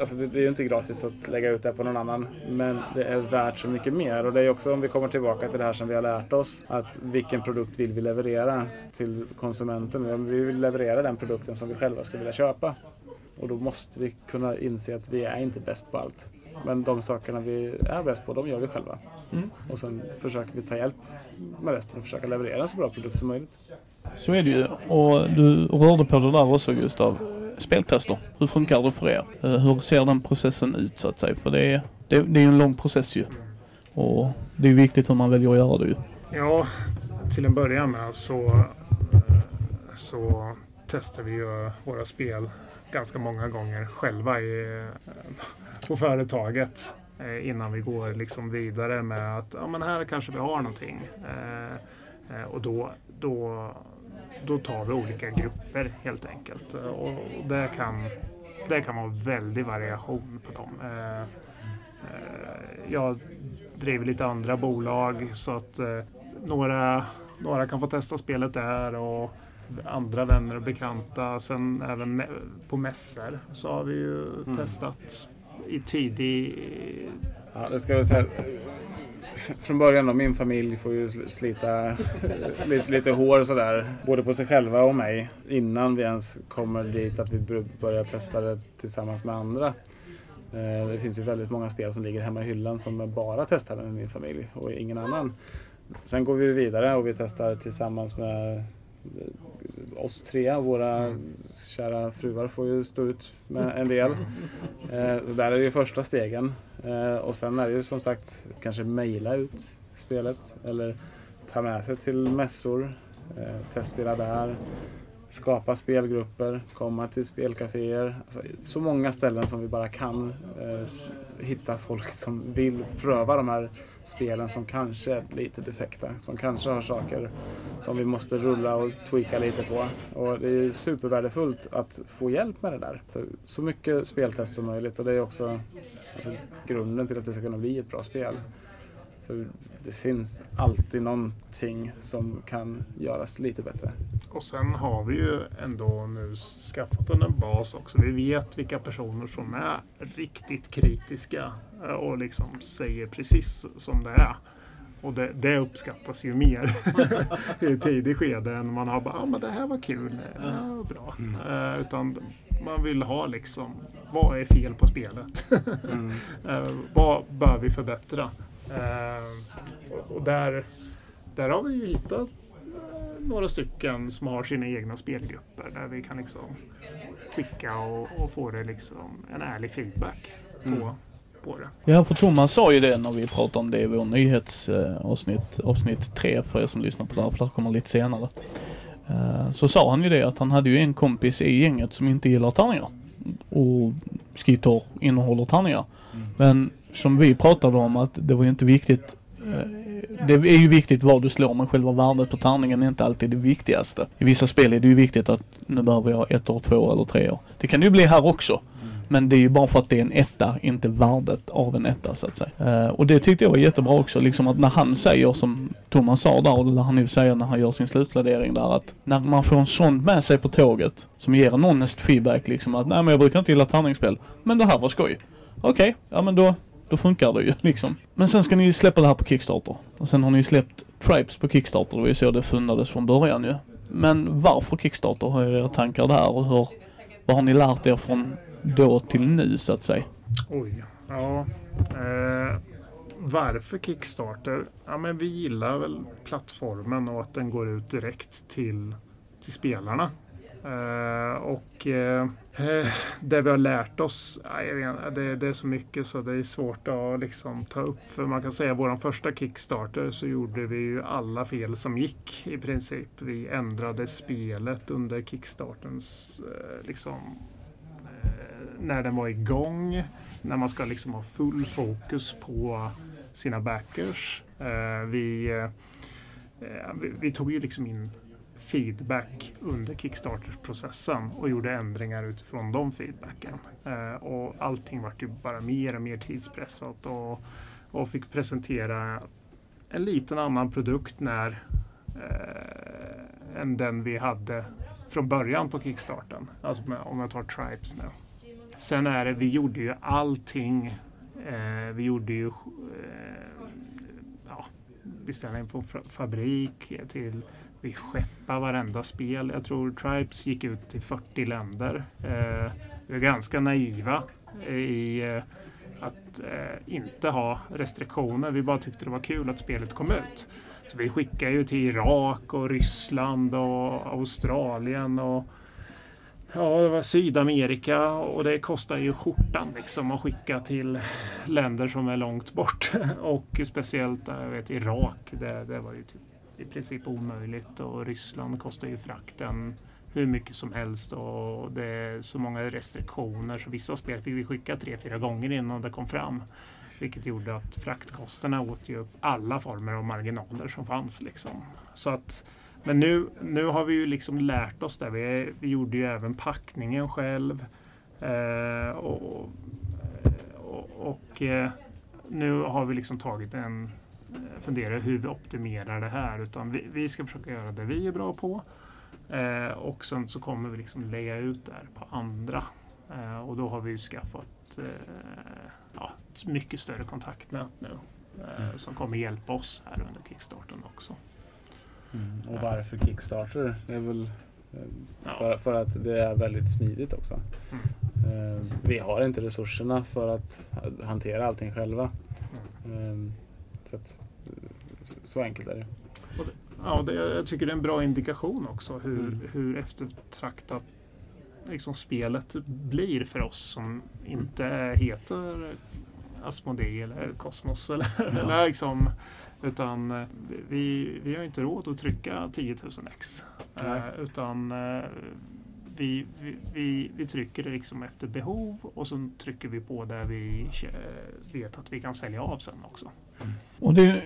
S4: Alltså det, det är ju inte gratis att lägga ut det på någon annan. Men det är värt så mycket mer. Och det är också om vi kommer tillbaka till det här som vi har lärt oss. Att vilken produkt vill vi leverera till konsumenten? Vi vill leverera den produkten som vi själva skulle vilja köpa. Och då måste vi kunna inse att vi är inte bäst på allt. Men de sakerna vi är bäst på, de gör vi själva. Mm. Och sen försöker vi ta hjälp med resten och försöka leverera en så bra produkt som möjligt.
S2: Så är det ju. Och du rörde på det där också Gustav. Speltester, hur funkar det för er? Eh, hur ser den processen ut så att säga? För det är, det, det är en lång process ju. Och det är viktigt hur man väljer att göra det ju.
S3: Ja, till en början med så, så testar vi ju våra spel ganska många gånger själva i, eh, på företaget eh, innan vi går liksom vidare med att ja, men här kanske vi har någonting. Eh, och då, då, då tar vi olika grupper helt enkelt. Och det kan, det kan vara väldig variation på dem. Jag driver lite andra bolag så att några, några kan få testa spelet där och andra vänner och bekanta. Sen även på mässor så har vi ju mm. testat i tidig...
S4: Ja, det ska jag säga. Från början då, min familj får ju slita lite, lite hår sådär. Både på sig själva och mig. Innan vi ens kommer dit att vi börjar testa det tillsammans med andra. Eh, det finns ju väldigt många spel som ligger hemma i hyllan som bara testade med min familj och ingen annan. Sen går vi vidare och vi testar tillsammans med oss tre, våra kära fruar får ju stå ut med en del. Eh, så där är det ju första stegen. Eh, och sen är det ju som sagt kanske mejla ut spelet eller ta med sig till mässor, eh, testspela där, skapa spelgrupper, komma till spelcaféer. Alltså, så många ställen som vi bara kan eh, hitta folk som vill pröva de här spelen som kanske är lite defekta. Som kanske har saker som vi måste rulla och tweaka lite på. Och det är supervärdefullt att få hjälp med det där. Så, så mycket speltest som möjligt och det är också alltså, grunden till att det ska kunna bli ett bra spel. För det finns alltid någonting som kan göras lite bättre.
S3: Och sen har vi ju ändå nu skaffat en bas också. Vi vet vilka personer som är riktigt kritiska eh, och liksom säger precis som det är. Och det, det uppskattas ju mer i ett tidigt skede än man har bara, ah, men det här var kul, ja, bra. Mm. Uh, utan man vill ha liksom, vad är fel på spelet? mm. vad bör vi förbättra? Uh, och där, där har vi ju hittat några stycken som har sina egna spelgrupper där vi kan liksom skicka och, och få det liksom en ärlig feedback på, mm. på det.
S2: Ja, för Thomas sa ju det när vi pratade om det i vår nyhetsavsnitt, avsnitt tre för er som lyssnar på det här, för det kommer lite senare. Eh, så sa han ju det att han hade ju en kompis i gänget som inte gillar tärningar. Och Skitor innehåller tärningar. Mm. Men som vi pratade om att det var ju inte viktigt eh, det är ju viktigt vad du slår men själva värdet på tärningen är inte alltid det viktigaste. I vissa spel är det ju viktigt att nu behöver jag ett år, två eller tre år. Det kan det ju bli här också. Mm. Men det är ju bara för att det är en etta, inte värdet av en etta så att säga. Uh, och det tyckte jag var jättebra också, liksom att när han säger som Thomas sa där och det han nu säger när han gör sin slutplädering där att när man får en sån med sig på tåget som ger en honest feedback liksom att nej men jag brukar inte gilla tärningsspel, men det här var skoj. Okej, okay, ja men då då funkar det ju liksom. Men sen ska ni ju släppa det här på Kickstarter. Och sen har ni ju släppt Tribes på Kickstarter. Det var ju så det fundades från början ju. Men varför Kickstarter? Hur är era tankar där och hur, vad har ni lärt er från då till nu så att säga?
S3: Oj, ja. Eh, varför Kickstarter? Ja, men vi gillar väl plattformen och att den går ut direkt till, till spelarna. Eh, och eh Eh, det vi har lärt oss, det, är så mycket så det är svårt att liksom ta upp. För man kan säga vår första Kickstarter så gjorde vi ju alla fel som gick i princip. Vi ändrade spelet under Kickstartens eh, liksom, eh, när den var igång. När man ska liksom ha full fokus på sina backers. Vi, vi tog ju liksom in feedback under Kickstarter-processen och gjorde ändringar utifrån de feedbacken. Eh, och allting vart ju bara mer och mer tidspressat och, och fick presentera en liten annan produkt när eh, än den vi hade från början på Kickstarten. Alltså med, om jag tar Tribes nu. Sen är det, vi gjorde ju allting. Eh, vi gjorde ju eh, ja, beställning från fabrik till vi skeppar varenda spel. Jag tror Tribes gick ut till 40 länder. Eh, vi är ganska naiva eh, i eh, att eh, inte ha restriktioner. Vi bara tyckte det var kul att spelet kom ut. Så vi skickar ju till Irak och Ryssland och Australien och Ja, det var Sydamerika och det kostar ju skjortan liksom att skicka till länder som är långt bort. Och speciellt eh, jag vet, Irak, det, det var ju typ i princip omöjligt och Ryssland kostar ju frakten hur mycket som helst och det är så många restriktioner så vissa spel fick vi skicka tre, fyra gånger innan det kom fram. Vilket gjorde att fraktkostnaderna åt ju upp alla former av marginaler som fanns. Liksom. Så att, men nu, nu har vi ju liksom lärt oss det. Vi, vi gjorde ju även packningen själv. Eh, och, och, och eh, nu har vi liksom tagit en fundera hur vi optimerar det här. Utan vi, vi ska försöka göra det vi är bra på. Eh, och sen så kommer vi liksom lägga ut det här på andra. Eh, och då har vi skaffat eh, ja, mycket större kontaktnät nu. Eh, mm. Som kommer hjälpa oss här under kickstarten också.
S4: Mm. Och varför Kickstarter? Det är väl eh, för, för, att det är väldigt smidigt också. Mm. Eh, vi har inte resurserna för att hantera allting själva. Mm. Så att, så enkelt är det.
S3: Ja, det, jag tycker det är en bra indikation också hur, mm. hur eftertraktat liksom, spelet blir för oss som inte heter Asmodee eller Cosmos. Eller, ja. eller liksom, utan vi, vi har inte råd att trycka 10 000 ex. Utan uh, vi, vi, vi, trycker det liksom efter behov och så trycker vi på där vi vet att vi kan sälja av sen också.
S2: Mm. Och det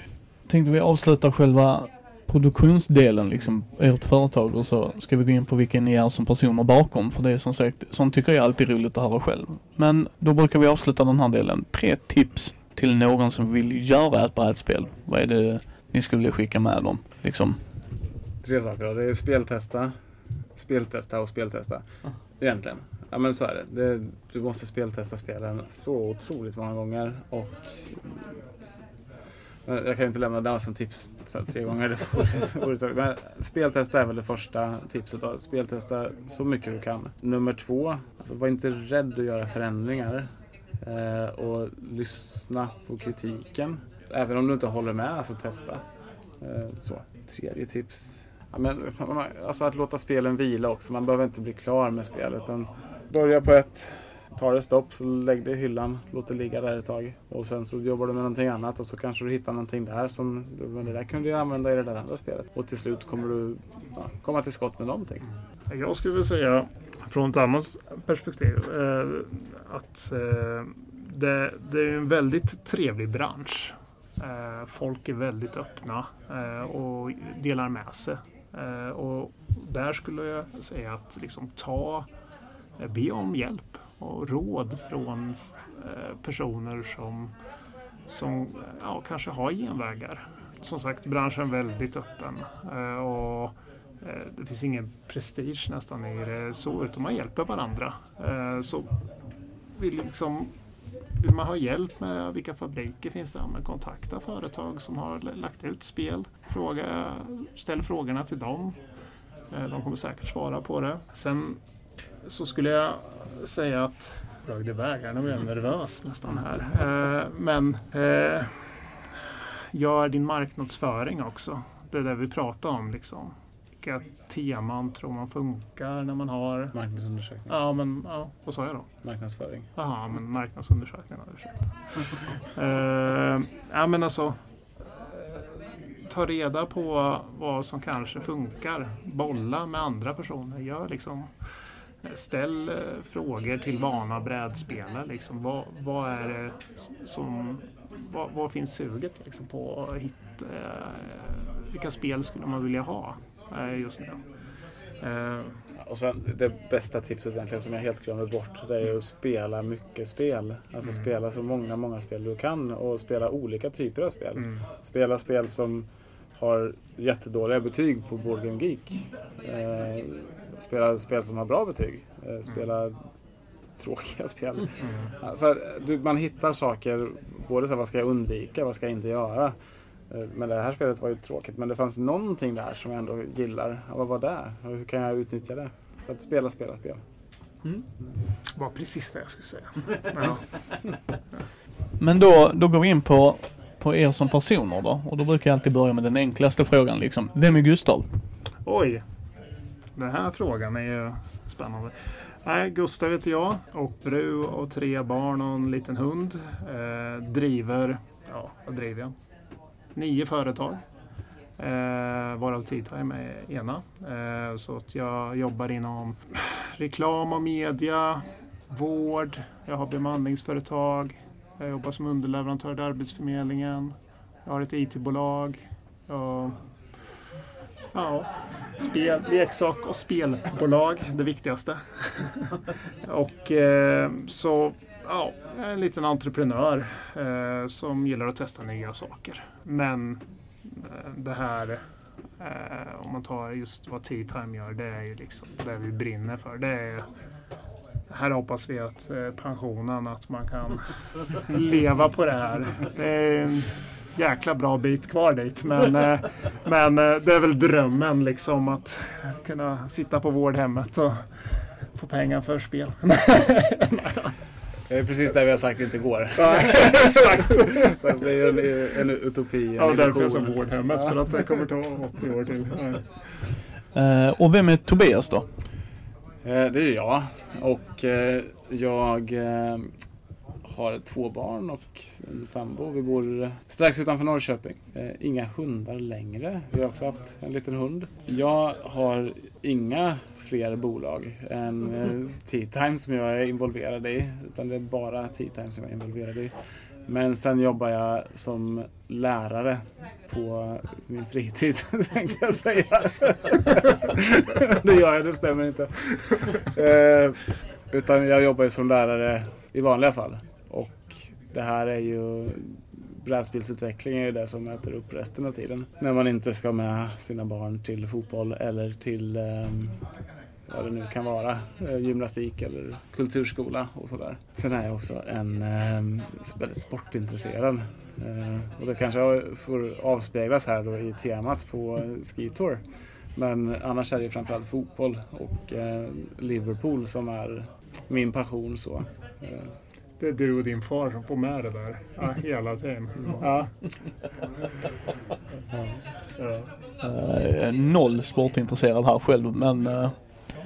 S2: tänkte vi avsluta själva produktionsdelen liksom, ert företag och så ska vi gå in på vilken ni är som personer bakom för det är som sagt, sånt tycker jag är alltid roligt att höra själv. Men då brukar vi avsluta den här delen. Tre tips till någon som vill göra ett brädspel. Vad är det ni skulle skicka med dem? Liksom?
S4: Tre saker då. Det är speltesta, speltesta och speltesta. Ah. Egentligen. Ja men så är det. det. Du måste speltesta spelen så otroligt många gånger och jag kan inte lämna det som tips tre gånger. Men speltesta är väl det första tipset. Då. Speltesta så mycket du kan. Nummer två, alltså var inte rädd att göra förändringar. Eh, och lyssna på kritiken. Även om du inte håller med, alltså testa. Eh, så. Tredje tips. Ja, men, alltså att låta spelen vila också. Man behöver inte bli klar med spelet. Utan börja på ett tar det stopp så lägg det i hyllan, låt det ligga där ett tag. Och sen så jobbar du med någonting annat och så kanske du hittar någonting där som men det där kunde jag använda i det där andra spelet. Och till slut kommer du ja, komma till skott med någonting.
S3: Jag skulle vilja säga från ett annat perspektiv eh, att eh, det, det, är en väldigt trevlig bransch. Eh, folk är väldigt öppna eh, och delar med sig. Eh, och där skulle jag säga att liksom ta, eh, be om hjälp och råd från eh, personer som, som ja, kanske har genvägar. Som sagt, branschen är väldigt öppen eh, och eh, det finns ingen prestige nästan i det så, utan man hjälper varandra. Eh, så vi, liksom, vill man ha hjälp med vilka fabriker finns det? Ja, kontakta företag som har lagt ut spel. Fråga, ställ frågorna till dem. Eh, de kommer säkert svara på det. Sen så skulle jag säga att jag det iväg här, nu blir jag nervös nästan här. Eh, men eh, gör din marknadsföring också. Det är det vi pratar om liksom. Vilka teman tror man funkar när man har
S4: Marknadsundersökning.
S3: Ja, men ja, vad sa jag då?
S4: Marknadsföring.
S3: Jaha, men marknadsundersökningarna, ursäkta. uh, ja, men alltså. eh, Ta reda på vad som kanske funkar. Bolla med andra personer. Gör liksom, eh, ställ frågor till vana brädspelare. Liksom. Vad, vad är det som... Vad, vad finns suget liksom, på att hitta? eh, vilka spel skulle man vilja ha just nu? Eh,
S4: Och sen det bästa tipset egentligen som jag helt glömde bort det är att spela mycket spel. Alltså
S3: Mm.
S4: spela så många, många spel du kan och spela olika typer av spel.
S3: mm.
S4: Spela spel som har jättedåliga betyg på Board Game Geek. Eh, spela spel som har bra betyg. Eh, spela tråkiga spel.
S3: Mm.
S4: Ja, för du, man hittar saker, både så här, vad ska jag undvika, vad ska jag inte göra. Eh, Men det här spelet var ju tråkigt, men det fanns någonting där som jag ändå gillar. Vad var det? Och hur kan jag utnyttja det? Så att spela, spela, spela.
S3: var precis det jag skulle säga. Ja.
S2: Men då, då går vi in på, på er som personer då. Och då brukar jag alltid börja med den enklaste frågan liksom. Vem är Gustav?
S3: Oj, den här frågan är ju spännande. Nej, Gustav heter jag och fru och tre barn och en liten hund. Eh, driver, ja vad driver jag? Nio företag. Eh, varav T-Time är ena. Eh, så att jag jobbar inom reklam och media, vård, jag har bemanningsföretag, jag jobbar som underleverantör till Arbetsförmedlingen, jag har ett IT-bolag. Jag Ja, spel, leksak och spelbolag, det viktigaste. och eh, så, ja, en liten entreprenör eh, som gillar att testa nya saker. Men eh, det här, eh, om man tar just vad T-Time gör, det är ju liksom det vi brinner för. Det är, här hoppas vi att eh, pensionen, att man kan leva på det här. Det är en jäkla bra bit kvar dit. Men, eh, men det är väl drömmen liksom att kunna sitta på vårdhemmet och få pengar för spel.
S4: Det är precis det vi har sagt inte går.
S3: Ja, Exakt!
S4: Så det är en, en utopi, en
S3: Ja, därför jag
S4: illusion.
S3: vårdhemmet. För att det kommer ta 80 år till. Ja.
S2: Eh, och vem är Tobias då?
S4: Eh, Det är jag. Och eh, jag har två barn och en sambo. Vi bor strax utanför Norrköping. Inga hundar längre. Vi har också haft en liten hund. Jag har inga fler bolag än eh, T-Time som jag är involverad i. Utan det är bara T-Time som jag är involverad i. Men sen jobbar jag som lärare på min fritid tänkte jag säga. det gör jag, det stämmer inte. Eh, utan jag jobbar ju som lärare i vanliga fall. Och det här är ju brädspelsutveckling är ju det som äter upp resten av tiden. När man inte ska med sina barn till fotboll eller till ehm, vad det nu kan vara, eh, gymnastik eller kulturskola och sådär. Sen är jag också en eh, väldigt sportintresserad. Eh, och det kanske får avspeglas här då i temat på Skitour. Ski Tour. Men annars är det framförallt fotboll och eh, Liverpool som är min passion. Så. Eh,
S3: det är du och din far som får med det där. Ja, hela tiden. Ja. Ja.
S2: Eh, noll sportintresserad här själv men eh,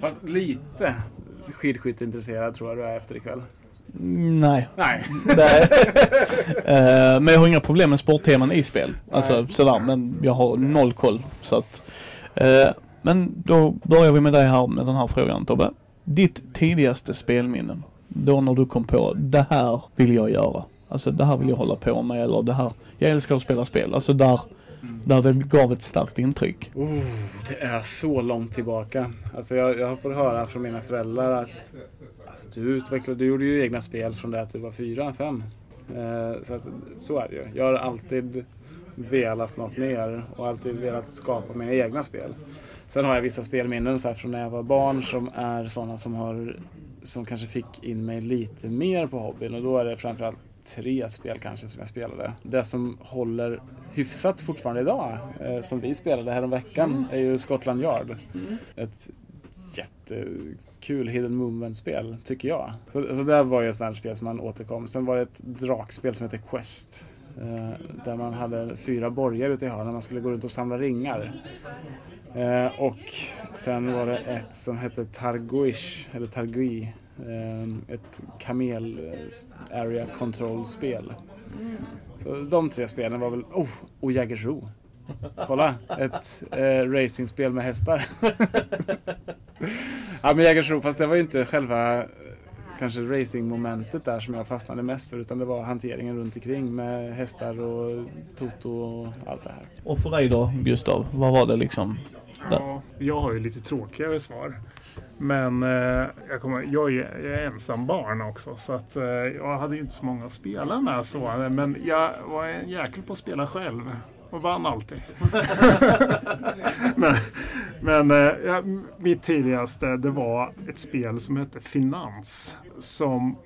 S4: fast lite skidskytteintresserad tror jag du är efter ikväll.
S2: nej.
S4: Nej.
S2: Nej. Eh, men jag har inga problem med sportteman i spel. Alltså
S4: Nej.
S2: sådär men jag har noll koll. Så att, men då börjar vi med dig här med den här frågan Tobbe. Ditt tidigaste spelminne? Då när du kom på det här vill jag göra. Alltså det här vill jag hålla på med eller det här. Jag älskar att spela spel. Alltså där, där det gav ett starkt intryck.
S4: Oh, det är så långt tillbaka. Alltså jag, jag får höra från mina föräldrar att alltså, du, utvecklade, du gjorde ju egna spel från det att du var fyra, fem. Eh, så, att, så är det ju. Jag har alltid velat något mer och alltid velat skapa mina egna spel. Sen har jag vissa spelminnen så här från när jag var barn som är sådana som har som kanske fick in mig lite mer på hobbyn och då är det framförallt tre spel kanske som jag spelade. Det som håller hyfsat fortfarande idag, eh, som vi spelade häromveckan, mm. är ju Scotland Yard. Mm. Ett jättekul hidden movement-spel, tycker jag. Så, så det var ju ett sånt spel som man återkom. Sen var det ett drakspel som heter Quest. Eh, där man hade fyra borgar ute i hörnen. Man skulle gå runt och samla ringar. Eh, och sen var det ett som hette Targuish, eller Targui. Eh, ett kamel eh, area control-spel. Så de tre spelen var väl... Oh! Och Jägersro. Kolla! Ett eh, racingspel med hästar. ja men Jägersro, fast det var ju inte själva eh, kanske racingmomentet där som jag fastnade mest för utan det var hanteringen runt omkring med hästar och Toto och allt det här.
S2: Och för dig då Gustav, vad var det liksom?
S3: Ja, jag har ju lite tråkigare svar. Men eh, jag, kommer, jag, är, jag är ensam barn också så att eh, jag hade ju inte så många att spela med så. Men jag var en jäkel på att spela själv och vann alltid. men men eh, mitt tidigaste det var ett spel som hette Finans som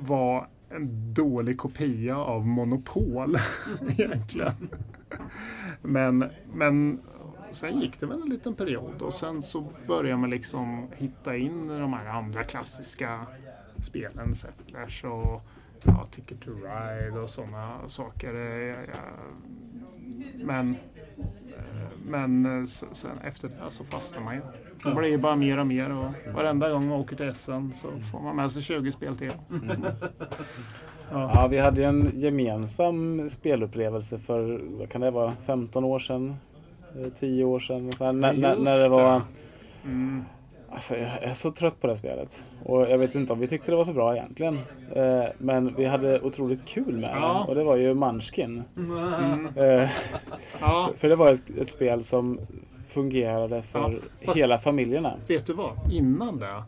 S3: var en dålig kopia av Monopol egentligen. Men, men sen gick det väl en liten period och sen så började man liksom hitta in de här andra klassiska spelen, Settlers och ja, Ticket to Ride och sådana saker. Men, eh, men sen efter det så fastnar man ju. Det blir bara mer och mer och varenda gång man åker till SM så får man med sig 20 spel till. Mm.
S4: Ja. ja. vi hade en gemensam spelupplevelse för, vad kan det vara, 15 år sedan? 10 eh, år sedan? Så här, när, när, det var... Mm. Alltså, jag är så trött på det spelet. Och jag vet inte om vi tyckte det var så bra egentligen. Eh, men vi hade otroligt kul med ja. det. Och det var ju Munchkin. Mm. Eh, ja. För det var ett, ett, spel som fungerade för ja, hela familjerna.
S3: Vet du vad? Innan det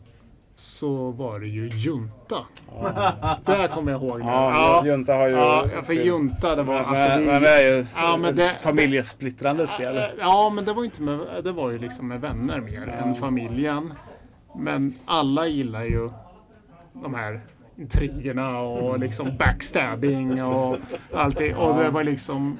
S3: så var det ju Junta. Ja. Där kommer jag ihåg det.
S4: Ja, Junta har ju...
S3: Ja, för Junta det var...
S4: Men, alltså, det, men det är ju ja, men det, familjesplittrande spel.
S3: Ja, men det var, inte med, det var ju liksom med vänner mer ja. än familjen. Men alla gillar ju de här intrigerna och liksom backstabbing och allting. Och det var liksom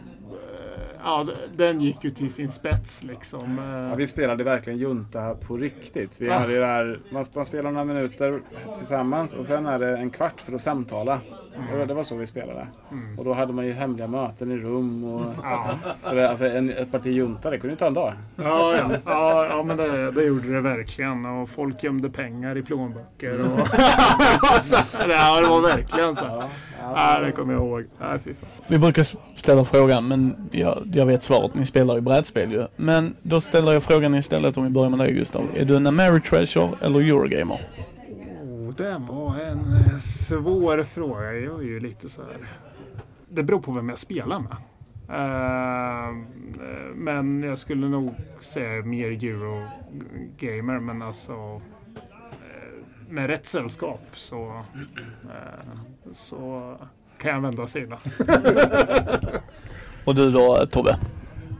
S3: ja, den gick ju till sin spets liksom.
S4: Ja, vi spelade verkligen junta på riktigt. Vi ja. hade där, man, man spelar några minuter tillsammans och sen är det en kvart för att samtala. Mm. Det var så vi spelade. Mm. Och då hade man ju hemliga möten i rum. Och, ja. så det, alltså en, ett parti junta, det kunde ju ta en dag.
S3: Ja, ja. ja, ja men det, det gjorde det verkligen. Och folk gömde pengar i plånböcker. Och så, ja, det var verkligen så. Ja. Ja, det kommer jag ihåg. Nej, fy fan.
S2: Vi brukar ställa frågan, men jag, jag vet svaret. Ni spelar ju brädspel ju. Men då ställer jag frågan istället om vi börjar med dig Gustav. Är du en Ameritreasure eller Eurogamer?
S3: Oh, det var en eh, svår fråga. Jag är ju lite så här... Det beror på vem jag spelar med. Uh, men jag skulle nog säga mer Eurogamer, men alltså med rätt sällskap så, eh, så kan jag vända illa.
S2: och du då Tobbe?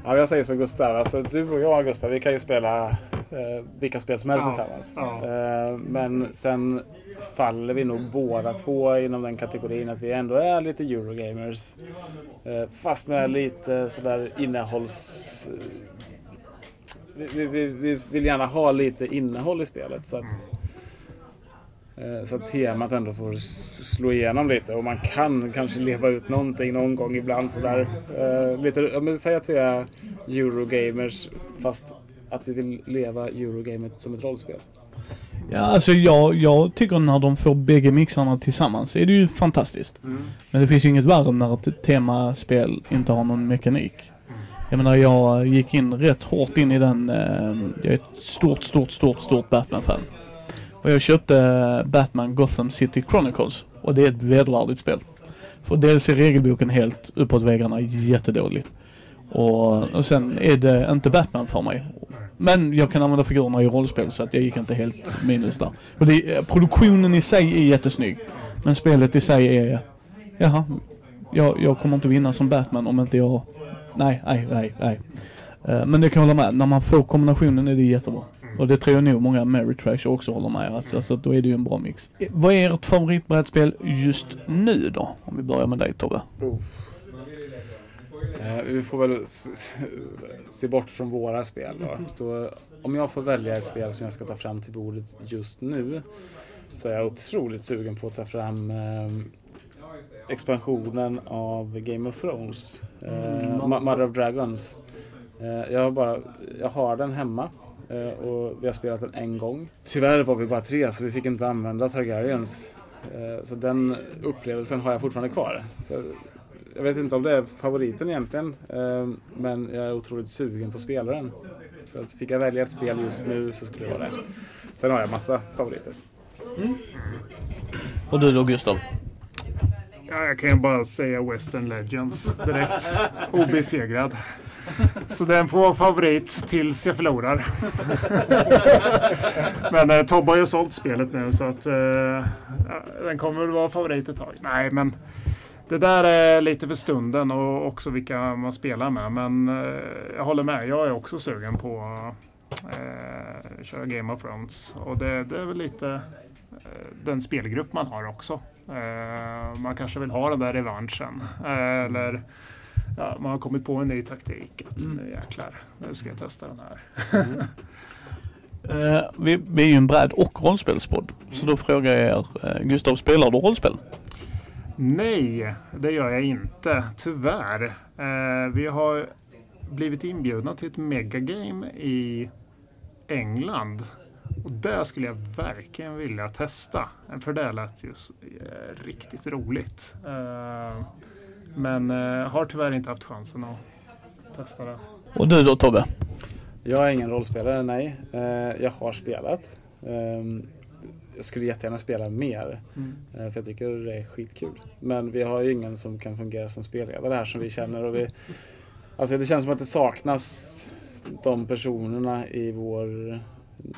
S4: Ja, jag säger som Gustav. Alltså, du och jag Gustav, vi kan ju spela eh, vilka spel som helst ja, tillsammans. Ja. Eh, men sen faller vi nog båda två inom den kategorin att vi ändå är lite Eurogamers. Eh, fast med lite sådär innehålls... Vi, vi, vi, vill gärna ha lite innehåll i spelet. Så att, mm. Så att temat ändå får slå igenom lite och man kan kanske leva ut någonting någon gång ibland sådär. Lite, vill säga att vi är Eurogamers fast att vi vill leva Eurogamet som ett rollspel.
S2: Ja, alltså jag, jag tycker när de får bägge mixarna tillsammans är det ju fantastiskt. Mm. Men det finns ju inget värre när ett temaspel inte har någon mekanik. Jag menar jag gick in rätt hårt in i den, eh, jag är ett stort, stort, stort, stort Batman-fan. Och jag köpte Batman Gotham City Chronicles. Och det är ett vedervärdigt spel. För dels är regelboken helt uppåt väggarna jättedåligt. Och, och sen är det inte Batman för mig. Men jag kan använda figurerna i rollspel så att jag gick inte helt minus där. Och det, produktionen i sig är jättesnygg. Men spelet i sig är, jaha, jag, jag kommer inte vinna som Batman om inte jag, nej, nej, nej, nej. Eh, men det kan jag hålla med, när man får kombinationen är det jättebra. Och det tror jag nog många Meritrash också håller med. Alltså, så då är det ju en bra mix. Vad är ert favoritbrädspel just nu då? Om vi börjar med dig Tobbe.
S4: Eh, vi får väl se bort från våra spel då. Så om jag får välja ett spel som jag ska ta fram till bordet just nu så är jag otroligt sugen på att ta fram eh, expansionen av Game of Thrones. Eh, Ma- Mother of Dragons. Eh, jag, har bara, jag har den hemma och vi har spelat den en gång. Tyvärr var vi bara tre så vi fick inte använda Targaryens. Eh, så den upplevelsen har jag fortfarande kvar. Så jag vet inte om det är favoriten egentligen, eh, men jag är otroligt sugen på spelaren. Så att fick jag välja ett spel just nu så skulle det vara det. Sen har jag massa favoriter.
S2: Och du då Gustav?
S3: Ja, jag kan ju bara säga Western Legends direkt. Obesegrad. Så den får vara favorit tills jag förlorar. men eh, Tobbe har ju sålt spelet nu så att eh, den kommer väl vara favorit ett tag. Nej, men det där är lite för stunden och också vilka man spelar med. Men eh, jag håller med. Jag är också sugen på eh, köra Game of Thrones. Och det, det är väl lite eh, den spelgrupp man har också. Eh, man kanske vill ha den där revanschen. Eh, eller ja, man har kommit på en ny taktik. Att
S2: Mm.
S3: nu jäklar, nu ska jag testa den här.
S2: Eh, vi, vi är ju en bräd och rollspelspodd. Så då frågar jag er, eh, Gustav spelar du rollspel?
S3: Nej, det gör jag inte. Tyvärr. Eh, vi har blivit inbjudna till ett megagame i England. Och det skulle jag verkligen vilja testa. För det lät ju eh, riktigt roligt. Eh, men eh, har tyvärr inte haft chansen att testa det.
S2: Och du då Tobbe?
S4: Jag är ingen rollspelare, nej. Eh, jag har spelat. Ehm, jag skulle jättegärna spela mer. eh, För jag tycker det är skitkul. Men vi har ju ingen som kan fungera som spelledare här som vi känner. Och vi, alltså det känns som att det saknas de personerna i vår,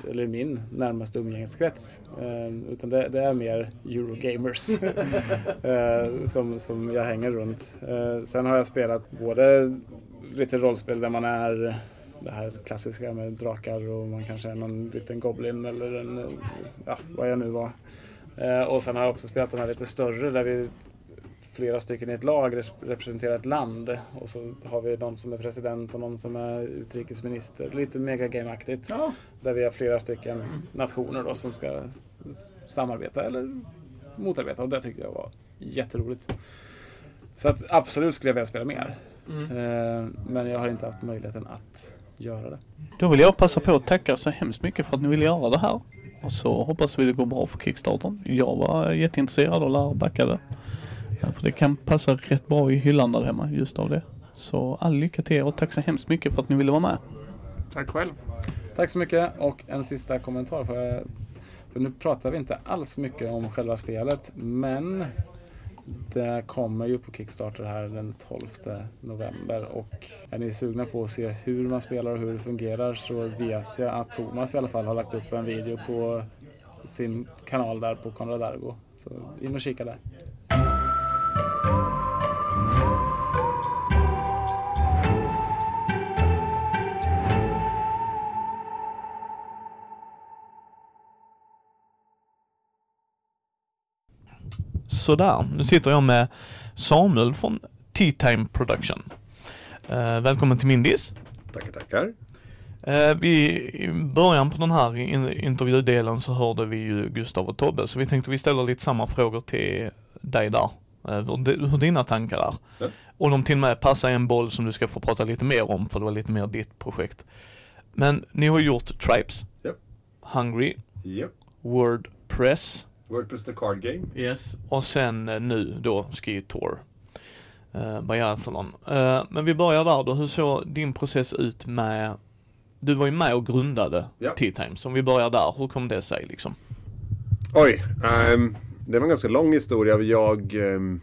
S4: eller min närmaste umgängeskrets. Eh, utan det, det är mer Eurogamers eh, som, som jag hänger runt. Eh, Sen har jag spelat både lite rollspel där man är det här klassiska med drakar och man kanske är någon liten goblin eller en, ja, vad jag nu var. Eh, och sen har jag också spelat de här lite större där vi flera stycken i ett lag res- representerar ett land och så har vi någon som är president och någon som är utrikesminister. Lite megagame-aktigt.
S3: Ja,
S4: Där vi har flera stycken nationer då som ska samarbeta eller motarbeta och det tyckte jag var jätteroligt. Så att absolut skulle jag vilja spela mer. Eh, Men jag har inte haft möjligheten att göra det.
S2: Då vill jag passa på att tacka så hemskt mycket för att ni ville göra det här. Och så hoppas vi det går bra för Kickstartern. Jag var jätteintresserad och lär backa det. Eh, För det kan passa rätt bra i hyllan där hemma just av det. Så all lycka till er och tack så hemskt mycket för att ni ville vara med.
S3: tack själv.
S4: Tack så mycket och en sista kommentar. För, för nu pratar vi inte alls mycket om själva spelet men det kommer ju på Kickstarter här den 12 november och är ni sugna på att se hur man spelar och hur det fungerar så vet jag att Thomas i alla fall har lagt upp en video på sin kanal där på Konrad Argo. Så in och kika där.
S1: Sådär, nu sitter jag med Samuel från Tea Time Production. Eh, välkommen till Mindis.
S5: Tackar, tackar.
S1: Eh, vi, I början på den här in, intervjudelen så hörde vi ju Gustav och Tobbe, så vi tänkte vi ställer lite samma frågor till dig där. Eh, hur, di- hur dina tankar är.
S5: Ja.
S1: Och de till och med passar i en boll som du ska få prata lite mer om, för det var lite mer ditt projekt. Men ni har gjort Tribes,
S5: Ja.
S1: Hungry,
S5: Japp.
S1: Wordpress,
S5: Wordpress the Card Game.
S1: Yes. Och sen eh, nu då Ski Tour. Uh, Biathlon. Eh, men vi börjar där då. Hur såg din process ut med Du var ju med och grundade
S5: Ja.
S1: Tea Time. Så om vi börjar där. Hur kom det sig liksom?
S5: Oj, ehm, det var en ganska lång historia. Jag, ehm,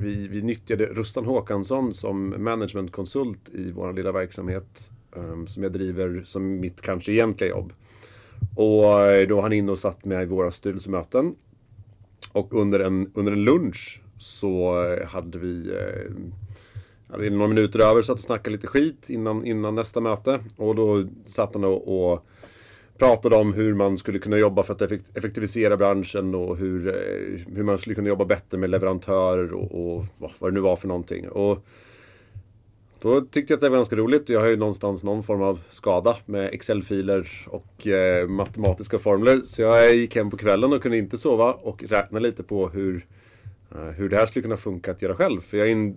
S5: vi, vi nyttjade Rustan Håkansson som managementkonsult i vår lilla verksamhet ehm, som jag driver som mitt kanske egentliga jobb. Och eh, då var han inne och satt med i våra styrelsemöten. Och under en, under en lunch så eh, hade vi eh, hade några minuter över satt och snackade lite skit innan, innan nästa möte. Och då satt han och, och pratade om hur man skulle kunna jobba för att effektivisera branschen och hur, eh, hur man skulle kunna jobba bättre med leverantörer och, och vad, det nu var för någonting. Och då tyckte jag att det var ganska roligt. Jag har ju någonstans någon form av skada med Excel-filer och eh, matematiska formler. Så jag gick hem på kvällen och kunde inte sova och räkna lite på hur, eh, hur det här skulle kunna funka att göra själv. För jag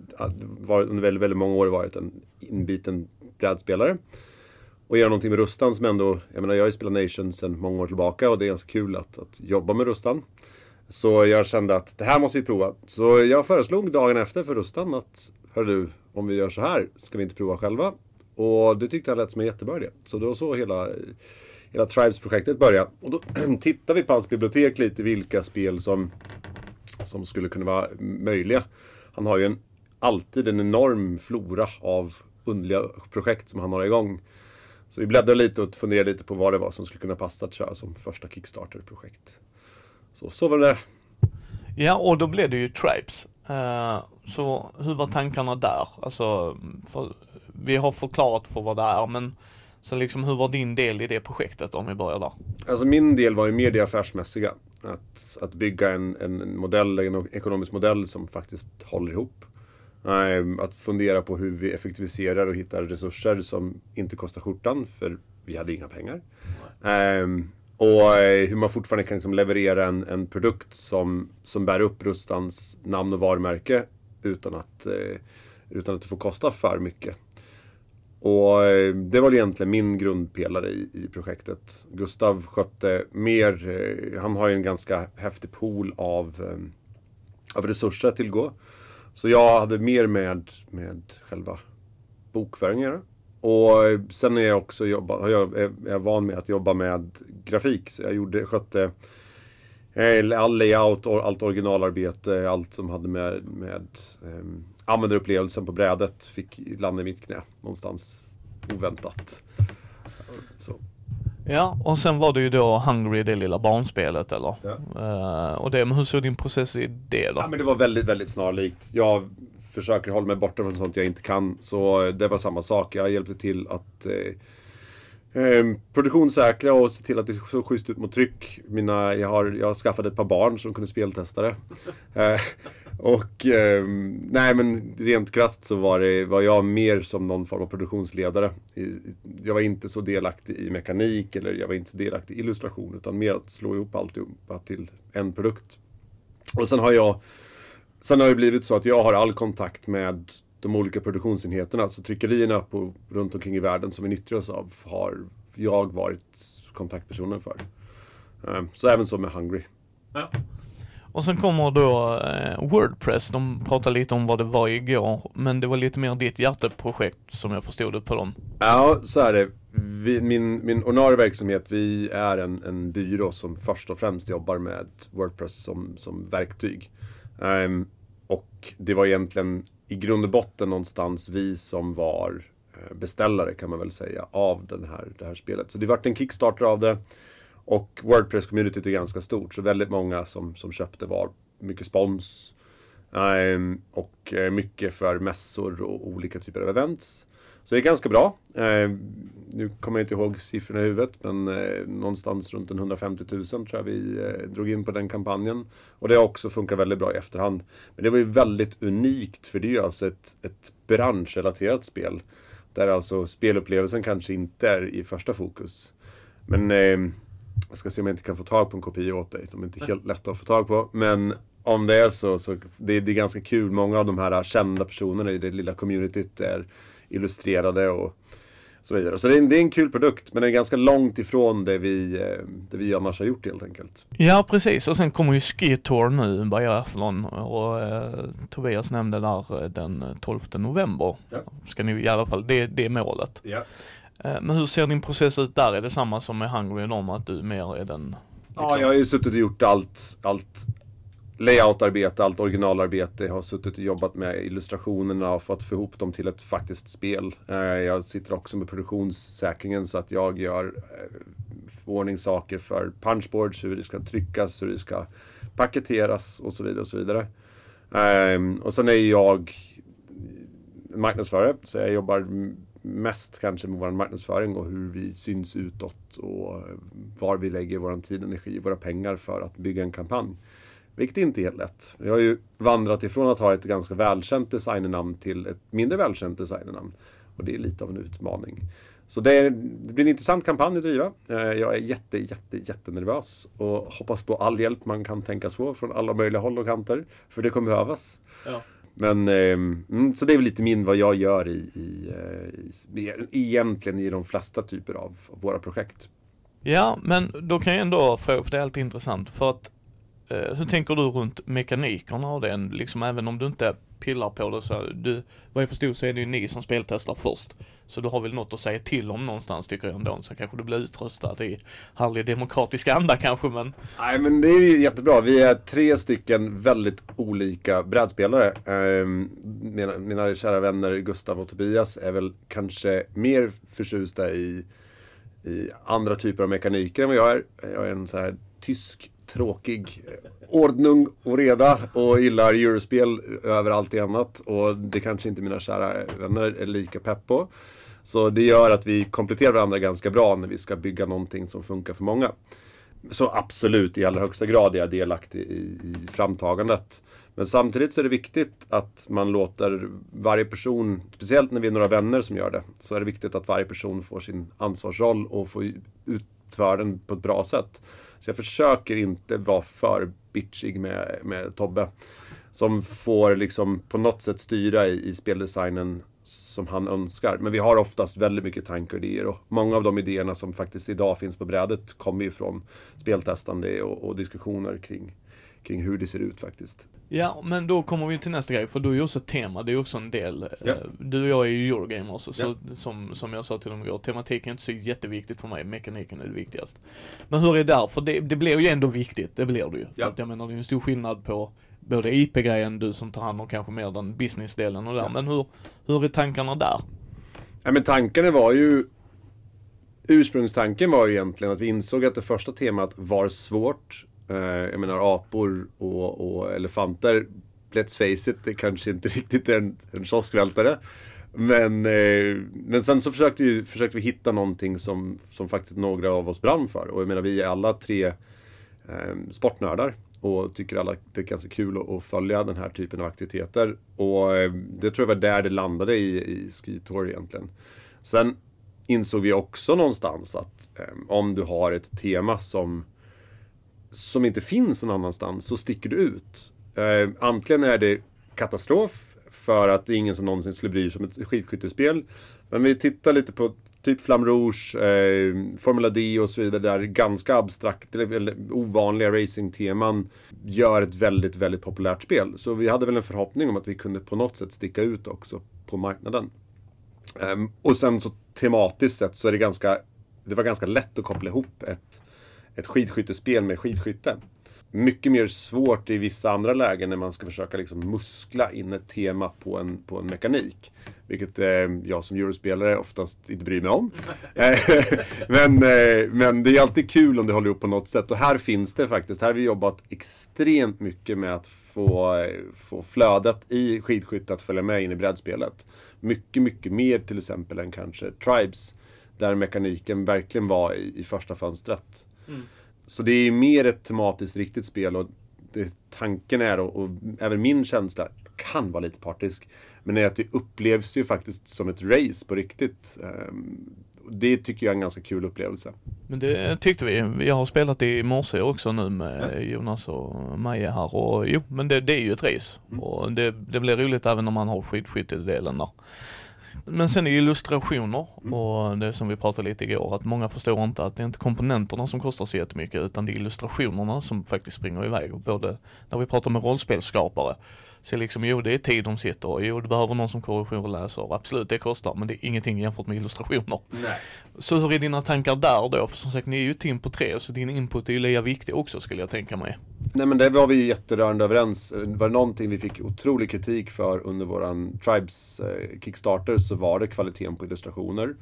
S5: har under väldigt, väldigt många år varit en inbiten brädspelare. Och göra någonting med Rustan som ändå, jag menar jag har ju spelat Nations sedan många år tillbaka och det är ganska kul att, att jobba med Rustan. Så jag kände att det här måste vi prova. Så jag föreslog dagen efter för Rustan att, hör du, om vi gör så här, ska vi inte prova själva? Och det tyckte han lät som en jättebra idé. Så då så hela, hela Tribes-projektet började. Och då tittade vi på hans bibliotek lite, vilka spel som, som skulle kunna vara möjliga. Han har ju en, alltid en enorm flora av underliga projekt som han har igång. Så vi bläddrade lite och funderade lite på vad det var som skulle kunna passa att köra som första Kickstarter-projekt. Så, så var det.
S2: Ja, och då blev det ju Tribes. Uh, så hur var tankarna där? Alltså, för, vi har förklarat för vad det är, men så liksom hur var din del i det projektet om vi börjar där?
S5: Alltså min del var ju mer det affärsmässiga. Att, att bygga en, en modell, en ekonomisk modell som faktiskt håller ihop. Ehm, att fundera på hur vi effektiviserar och hittar resurser som inte kostar skjortan, för vi hade inga pengar. Um, och eh, hur man fortfarande kan liksom leverera en, en, produkt som, som bär upp Rustans namn och varumärke utan att, eh, utan att det får kosta för mycket. Och eh, det var egentligen min grundpelare i, i projektet. Gustav skötte mer, han har ju en ganska häftig pool av, av resurser att tillgå. Så jag hade mer med, med själva bokföringen att göra. Och sen är jag också jobba, jag, är är van med att jobba med grafik. Så jag gjorde, skötte eh, all layout, allt originalarbete, allt som hade med, med um, användarupplevelsen på brädet fick landa i mitt knä någonstans oväntat. Så.
S2: Ja, och sen var det ju då Hungry, det lilla barnspelet eller?
S5: Ja.
S2: Uh, och det, men hur såg din process i det då?
S5: Ja, men det var väldigt, väldigt snarlikt. Jag försöker hålla mig borta från sånt jag inte kan. Så det var samma sak. Jag hjälpte till att eh, eh, produktionssäkra och se till att det såg schysst ut mot tryck. Mina, jag, har, jag skaffade ett par barn som kunde speltesta det. Eh, och eh, nej men rent krasst så var, det, var jag mer som någon form av produktionsledare. Jag var inte så delaktig i mekanik eller jag var inte så delaktig i illustration utan mer att slå ihop alltihopa till en produkt. Och sen har jag Sen har det blivit så att jag har all kontakt med de olika produktionsenheterna. Så tryckerierna på, runt omkring i världen som vi nyttjar oss av har jag varit kontaktpersonen för. Ehm, så även så med Hungry.
S2: Ja. Och sen kommer då eh, Wordpress, de pratade lite om vad det var igår, men det var lite mer ditt hjärteprojekt som jag förstod det på dem.
S5: Ja, så är det. Vi, min, min ordinarie verksamhet, vi är en, en byrå som först och främst jobbar med Wordpress som, som verktyg. Um, och det var egentligen i grund och botten någonstans vi som var eh, beställare kan man väl säga av den här, det här spelet. Så det vart en Kickstarter av det. Och Wordpress-communityt är ganska stort så väldigt många som, som köpte var mycket spons. Um, och eh, mycket för mässor och olika typer av events. Så det är ganska bra. Eh, nu kommer jag inte ihåg siffrorna i huvudet men eh, någonstans runt 150 000 tror jag vi eh, drog in på den kampanjen. Och det har också funkat väldigt bra i efterhand. Men det var ju väldigt unikt för det är ju alltså ett, ett branschrelaterat spel. Där alltså spelupplevelsen kanske inte är i första fokus. Men eh, jag ska se om jag inte kan få tag på en kopia åt dig. De är inte helt lätta att få tag på. Men om det är så, så det, det är ganska kul. Många av de här kända personerna i det lilla communityt är illustrerade och så vidare. Så det är, en, det är en kul produkt men den är ganska långt ifrån det vi, eh, det vi annars har gjort helt enkelt.
S2: Ja precis och sen kommer ju Ski Tour nu, Biathlon och eh, Tobias nämnde där eh, den 12 november. Ja. Ska ni i alla fall, det, det är målet.
S5: Ja.
S2: Eh, men hur ser din process ut där? Är det samma som med Hungry om att du mer är den
S5: Liksom. Ja, jag har ju suttit och gjort allt, allt layoutarbete, allt originalarbete. Jag har suttit och jobbat med illustrationerna och fått få ihop dem till ett faktiskt spel. Eh, jag sitter också med produktionssäkringen så att jag gör eh, ordning saker för punchboards, hur det ska tryckas, hur det ska paketeras och så vidare. Och så vidare. Ehm, och sen är jag marknadsförare, så jag jobbar mest kanske med vår marknadsföring och hur vi syns utåt och var vi lägger vår tid, energi, våra pengar för att bygga en kampanj. Vilket inte är helt lätt. Vi har ju vandrat ifrån att ha ett ganska välkänt designernamn till ett mindre välkänt designernamn. Och det är lite av en utmaning. Så det, det blir en intressant kampanj att driva. Eh, jag är jätte, jätte, jättenervös och hoppas på all hjälp man kan tänkas få från alla möjliga håll och kanter. För det kommer behövas.
S6: Ja.
S5: Men, eh, så det är väl lite min vad jag gör i, i, eh, i, egentligen i de flesta typer av våra projekt.
S1: Ja, men då kan jag ändå fråga, för det är alltid intressant, för att eh, hur tänker du runt mekanikerna av den, liksom även om du inte pillar på det så, du, vad jag förstod så är det ju ni som speltestar först. Så du har väl något att säga till om någonstans tycker jag ändå. Så kanske du blir utröstad i härlig demokratisk anda kanske men.
S5: Nej men det är ju jättebra. Vi är tre stycken väldigt olika brädspelare. Ehm, mina, mina kära vänner Gustav och Tobias är väl kanske mer förtjusta i, i andra typer av mekaniker än vad jag är. Jag är en så här tysk tråkig ordning och reda och gillar eurospel över allt annat. Och det kanske inte mina kära vänner är lika pepp på. Så det gör att vi kompletterar varandra ganska bra när vi ska bygga någonting som funkar för många. Så absolut, i allra högsta grad är jag delaktig i, i framtagandet. Men samtidigt så är det viktigt att man låter varje person, speciellt när vi är några vänner som gör det, så är det viktigt att varje person får sin ansvarsroll och får utföra den på ett bra sätt. Så jag försöker inte vara för bitchig med, med Tobbe. Som får liksom på något sätt styra i, i speldesignen som han önskar. Men vi har oftast väldigt mycket tankar och idéer och många av de idéerna som faktiskt idag finns på brädet kommer ju från speltestande och, och diskussioner kring, kring hur det ser ut faktiskt.
S1: Ja, men då kommer vi till nästa grej, för du är ju också tema, det är också en del.
S5: Ja.
S1: Eh, Du och jag är ju Eurogamers, så
S5: Ja.
S1: som, som jag sa till dem igår, tematiken är inte så jätteviktigt för mig, mekaniken är det viktigast. Men hur är det där? För det, det blir ju ändå viktigt, det blir det ju.
S5: Ja.
S1: För att jag menar, det är ju en stor skillnad på både IP-grejen, du som tar hand om kanske mer den business-delen och där, men hur, hur är tankarna där?
S5: Ja, men tankarna var ju... Ursprungstanken var ju egentligen att vi insåg att det första temat var svårt. Eh, jag menar apor och, och elefanter. Let's face it, det kanske inte riktigt är en, en kioskvältare. Men, eh, men sen så försökte, vi, försökte vi hitta någonting som, som faktiskt några av oss brann för. Och jag menar vi är alla tre eh, sportnördar. Och tycker alla det är ganska kul att, att följa den här typen av aktiviteter. Och eh, det tror jag var där det landade i, i Ski Tour egentligen. Sen insåg vi också någonstans att eh, om du har ett tema som, som inte finns någon annanstans så sticker du ut. Eh, antingen är det katastrof för att det är ingen som någonsin skulle bry sig om ett skidskyttespel. Men vi tittar lite på typ Flam Rouge, eh, Formula D och så vidare där ganska abstrakt eller, ovanliga racingteman gör ett väldigt, väldigt populärt spel. Så vi hade väl en förhoppning om att vi kunde på något sätt sticka ut också på marknaden. Eh, och sen så tematiskt sett så är det ganska, det var ganska lätt att koppla ihop ett, ett skidskyttespel med skidskytte. Mycket mer svårt i vissa andra lägen när man ska försöka liksom muskla in ett tema på en, på en mekanik. Vilket eh, jag som eurospelare oftast inte bryr mig om. Eh, men, eh, men det är alltid kul om det håller ihop på något sätt. Och här finns det faktiskt. Här har vi jobbat extremt mycket med att få, få flödet i skidskytte att följa med in i brädspelet. Mycket, mycket mer till exempel än kanske Tribes. Där mekaniken verkligen var i, i första fönstret. Så det är mer ett tematiskt riktigt spel och det, tanken är, och, och även min känsla kan vara lite partisk, men är att det upplevs ju faktiskt som ett race på riktigt. Ehm, det tycker jag är en ganska kul upplevelse.
S1: Men det tyckte vi. Jag har spelat i morse också nu med Jonas och Maja här och jo, men det, det är ju ett race. Och det, det blir roligt även om man har skidskyttedelen där. Men sen är det illustrationer och det som vi pratade lite igår att många förstår inte att det är inte komponenterna som kostar så jättemycket utan det är illustrationerna som faktiskt springer iväg. Både när vi pratar med rollspelsskapare så liksom, jo det är tid de sitter och jo du behöver någon som korrekturläser. Absolut det kostar men det är ingenting jämfört med illustrationer. Så hur är dina tankar där då? För som sagt ni är ju ett team på tre så din input är ju lika viktig också skulle jag tänka mig.
S5: Nej men där var vi jätterörande överens. Var det någonting vi fick otrolig kritik för under våran Tribes eh, Kickstarter så var det kvaliteten på illustrationer.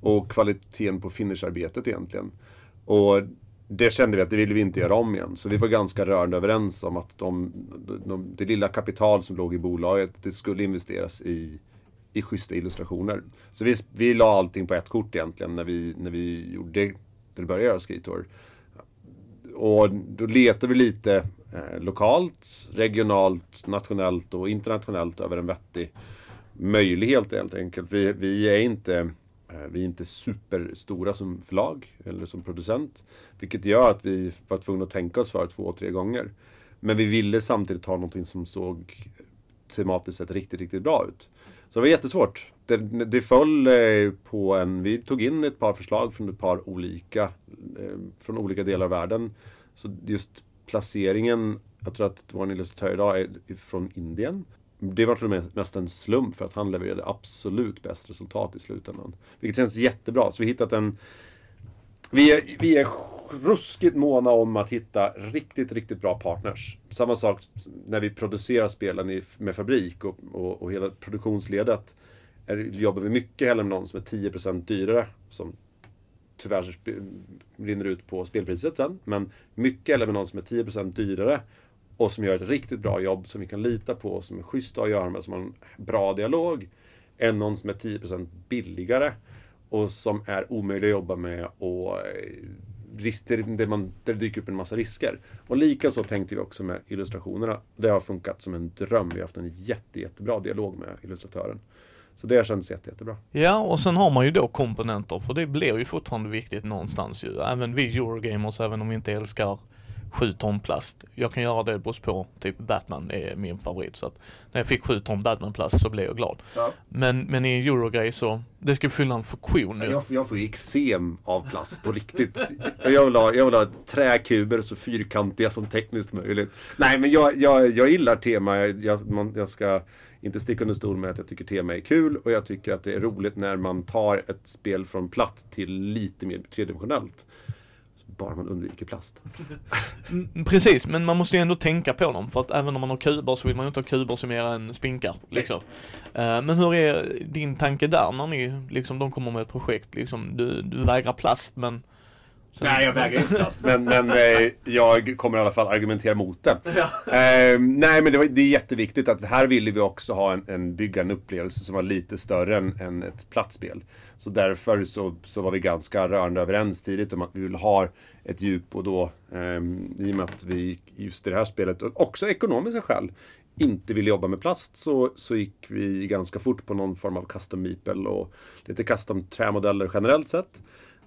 S5: Och kvaliteten på finisharbetet egentligen. Och det kände vi att det ville vi inte göra om igen. Så vi var ganska rörande överens om att de, de, det lilla kapital som låg i bolaget, det skulle investeras i, i schyssta illustrationer. Så vi, vi la allting på ett kort egentligen när vi, när vi gjorde, när började göra Skitour. Och då letade vi lite eh, lokalt, regionalt, nationellt och internationellt över en vettig möjlighet helt enkelt. Vi, vi är inte eh, Eh, vi är inte superstora som förlag eller som producent. Vilket gör att vi var tvungna att tänka oss för två, tre gånger. Men vi ville samtidigt ha någonting som såg tematiskt sett riktigt, riktigt bra ut. Så det var jättesvårt. Det, det föll eh, på en... Vi tog in ett par förslag från ett par olika, eh, från olika delar av världen. Så just placeringen, jag tror att vår illustratör idag är från Indien. Det var mest en slump för att han levererade absolut bäst resultat i slutändan. Vilket känns jättebra. Så vi har hittat en... Vi är, vi är ruskigt måna om att hitta riktigt, riktigt bra partners. Samma sak när vi producerar spelen i, med fabrik och, och, och hela produktionsledet. Är, jobbar vi mycket hellre med någon som är 10% dyrare. Som tyvärr rinner ut på spelpriset sen. Men mycket hellre med någon som är 10% dyrare. Och som gör ett riktigt bra jobb som vi kan lita på. Som är schysst att göra med. Som har en bra dialog. Än någon som är 10% billigare. Och som är omöjlig att jobba med och eh, risker, där, man, där det dyker upp en massa risker. Och likaså tänkte vi också med illustrationerna. Det har funkat som en dröm. Vi har haft en jätte, jättebra dialog med illustratören. Så det känns jätte, jättebra.
S2: Ja, och sen har man ju då komponenter, för det blir ju fortfarande viktigt någonstans ju. Även vi Eurogamers, även om vi inte älskar 7 ton plast. Jag kan göra det på typ Batman är min favorit. Så att när jag fick 7 ton Batman-plast så blev jag glad. Ja. Men, men i en Eurogrej så, det ska fylla en funktion
S5: nu. Jag, jag får ju eksem av plast på riktigt. jag, vill ha, jag vill ha träkuber så fyrkantiga som tekniskt möjligt. Nej men jag, jag, jag gillar tema. Jag, man, jag ska inte sticka under stol med att jag tycker tema är kul och jag tycker att det är roligt när man tar ett spel från platt till lite mer tredimensionellt. Bara man undviker plast.
S2: Mm, precis, men man måste ju ändå tänka på dem för att även om man har kuber så vill man ju inte ha kuber som är en spinkar liksom. Uh, men hur är din tanke där när ni liksom, de kommer med ett projekt liksom, du, du vägrar plast men
S5: Sen nej, jag vägrar inte plast. Men, men eh, jag kommer i alla fall argumentera mot det. Ja. Eh, nej, men det, var, det, är jätteviktigt att här ville vi också ha en, en bygga en upplevelse som var lite större än, än ett plattspel. Så därför så, så var vi ganska rörande överens tidigt om att vi vill ha ett djup och då, eh, i och med att vi just i det här spelet, också ekonomiska skäl, inte vill jobba med plast så, så gick vi ganska fort på någon form av custom meeple och lite custom trämodeller generellt sett.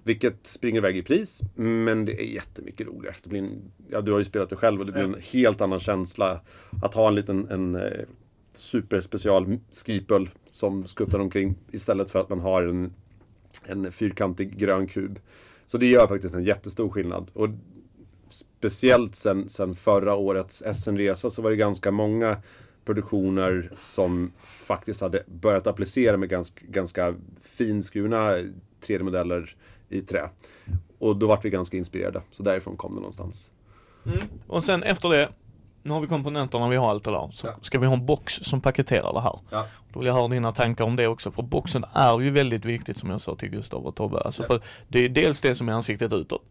S5: Vilket springer iväg i pris, men det är jättemycket roligare. Det blir en, ja, du har ju spelat det själv och det blir en helt annan känsla att ha en liten en, eh, superspecial skipel som skuttar omkring istället för att man har en, en fyrkantig grön kub. Så det gör faktiskt en jättestor skillnad. Och speciellt sen, sen förra årets SM-resa så var det ganska många produktioner som faktiskt hade börjat applicera med ganska, ganska finskurna 3D-modeller i trä. Och då vart vi ganska inspirerade. Så därifrån kom det någonstans.
S2: Mm. Och sen efter det, nu har vi komponenterna, vi har allt det där. Så ja. ska vi ha en box som paketerar det här. Ja. Då vill jag höra dina tankar om det också. För boxen är ju väldigt viktigt som jag sa till Gustav och Tobbe. Alltså ja. för det är dels det som är ansiktet utåt.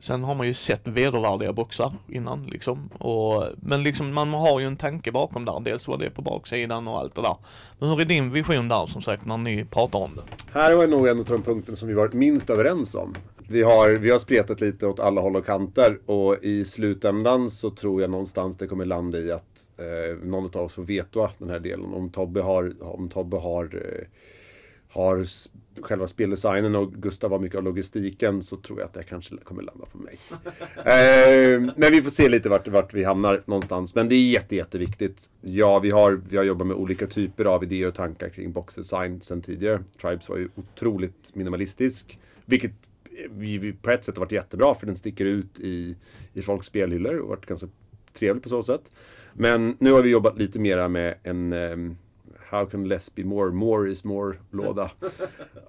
S2: Sen har man ju sett vedervärdiga boxar innan liksom. Och, men liksom man har ju en tanke bakom där. Dels vad det är på baksidan och allt det där. Men hur är din vision där som sagt när ni pratar om det?
S5: Här var nog en av de punkterna som vi varit minst överens om. Vi har, vi har spretat lite åt alla håll och kanter och i slutändan så tror jag någonstans det kommer landa i att eh, någon av oss får vetoa den här delen. Om Tobbe har, om Tobbe har eh, har själva speldesignen och Gustav har mycket av logistiken så tror jag att det kanske kommer landa på mig. eh, men vi får se lite vart, vart vi hamnar någonstans. Men det är jätte, jätteviktigt. Ja, vi har, vi har jobbat med olika typer av idéer och tankar kring boxdesign sedan tidigare. Tribes var ju otroligt minimalistisk. Vilket vi, vi på ett sätt har varit jättebra för den sticker ut i, i folks spelhyllor och varit ganska trevlig på så sätt. Men nu har vi jobbat lite mera med en um, How can less be more? More is more-låda.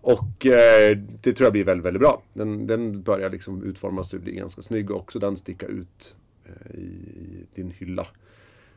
S5: och eh, det tror jag blir väldigt, väldigt bra. Den, den börjar liksom utformas och bli ganska snygg och också den sticka ut eh, i, din hylla.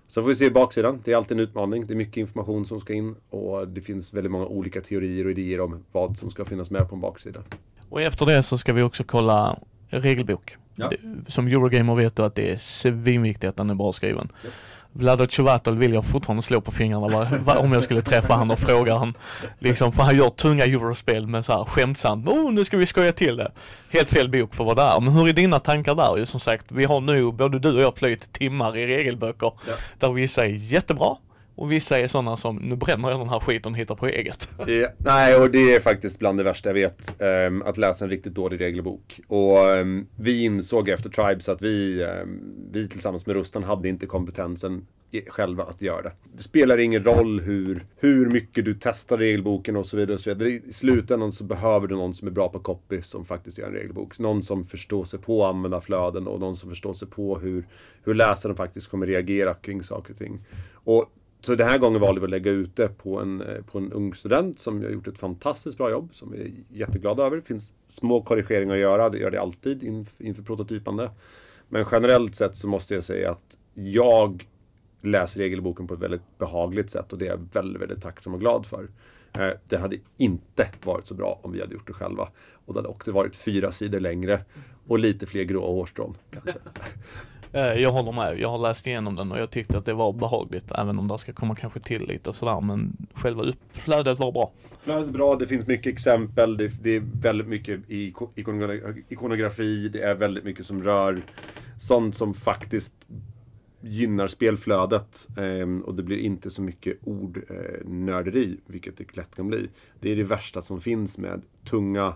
S5: Så får vi se baksidan. Det är alltid en utmaning. Det är mycket information som ska in och det finns väldigt många olika teorier och idéer om vad som ska finnas med på en baksida.
S2: Och efter det så ska vi också kolla regelbok. Ja. Som Eurogamer vet du att det är svinviktigt att den är bra skriven. Ja. Vlado Chuvatol vill jag fortfarande slå på fingrarna va, va, om jag skulle träffa han och fråga han. Liksom, för han gör tunga eurospel med så här skämtsamt, oh nu ska vi skoja till det. Helt fel bok för vad det är. Men hur är dina tankar där? Ju som sagt, vi har nu, både du och jag plöjt timmar i regelböcker.
S5: Ja.
S2: Där vissa är jättebra och vissa är sådana som, nu bränner jag den här skiten och hittar på eget.
S5: Ja, nej, och det är faktiskt bland det värsta jag vet. Um, att läsa en riktigt dålig regelbok. Och um, vi insåg efter Tribes att vi, um, vi tillsammans med Rustan hade inte kompetensen själva att göra det. Det spelar ingen roll hur, hur mycket du testar regelboken och så vidare. Och så vidare. I slutändan så behöver du någon som är bra på copy som faktiskt gör en regelbok. Någon som förstår sig på användarflöden och någon som förstår sig på hur, hur läsaren faktiskt kommer reagera kring saker och ting. Och så den här gången valde vi att lägga ut det på en, eh, på en ung student som har gjort ett fantastiskt bra jobb som vi är jätteglada över. Det finns små korrigeringar att göra, det gör det alltid inför, inför prototypande. Men generellt sett så måste jag säga att jag läser regelboken på ett väldigt behagligt sätt och det är jag väldigt, väldigt tacksam och glad för. Eh, det hade inte varit så bra om vi hade gjort det själva. Och det hade också varit fyra sidor längre och lite fler gråa hårstrån. Kanske.
S2: Eh, jag håller med, jag har läst igenom den och jag tyckte att det var behagligt även om det ska komma kanske till lite och sådär men själva flödet var bra.
S5: Flödet är bra, det finns mycket exempel, det, det är väldigt mycket ikonografi, det är väldigt mycket som rör sånt som faktiskt gynnar spelflödet. Ehm, och det blir inte så mycket ordnörderi, eh, vilket det lätt kan bli. Det är det värsta som finns med tunga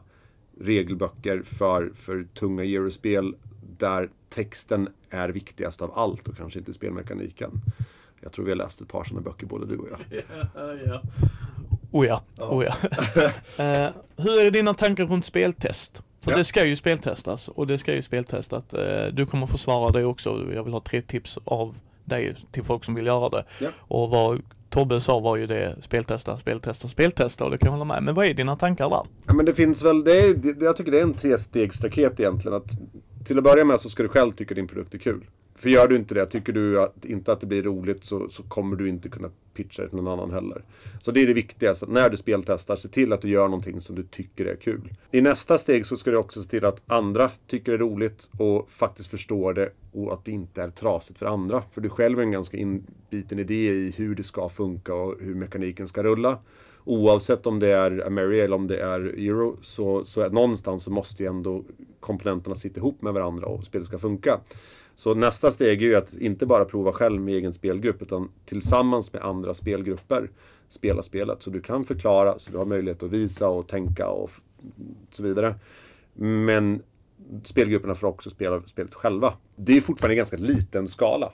S5: regelböcker för, för tunga eurospel där texten är viktigast av allt och kanske inte spelmekaniken. Jag tror vi har läst ett par sådana böcker både du och jag.
S2: Oh ja, oh ja. Eh, hur är dina tankar runt speltest? För
S5: Ja.
S2: det ska ju speltestas och det ska ju speltestas. Uh, du kommer få svara det också. Jag vill ha tre tips av dig till folk som vill göra det.
S5: Ja.
S2: Och vad Tobbe sa var ju det speltesta, speltesta, speltesta och det kan jag hålla med. Men vad är dina tankar där?
S5: Ja, men det finns väl, det är, det, jag tycker det är en trestegsraket egentligen. Att, till att börja med så ska du själv tycka din produkt är kul. För gör du inte det, tycker du att, inte att det blir roligt så, så kommer du inte kunna pitcha det till någon annan heller. Så det är det viktigaste, att när du speltestar, se till att du gör någonting som du tycker är kul. I nästa steg så ska du också se till att andra tycker det är roligt och faktiskt förstår det och att det inte är trasigt för andra. För du själv har en ganska inbiten idé i hur det ska funka och hur mekaniken ska rulla. Oavsett om det är Ameria eller om det är Euro så, så är, någonstans så måste ju ändå komponenterna sitta ihop med varandra och spelet ska funka. Så nästa steg är ju att inte bara prova själv med egen spelgrupp utan tillsammans med andra spelgrupper spela spelet. Så du kan förklara, så du har möjlighet att visa och tänka och så vidare. Men spelgrupperna får också spela spelet själva. Det är fortfarande en ganska liten skala.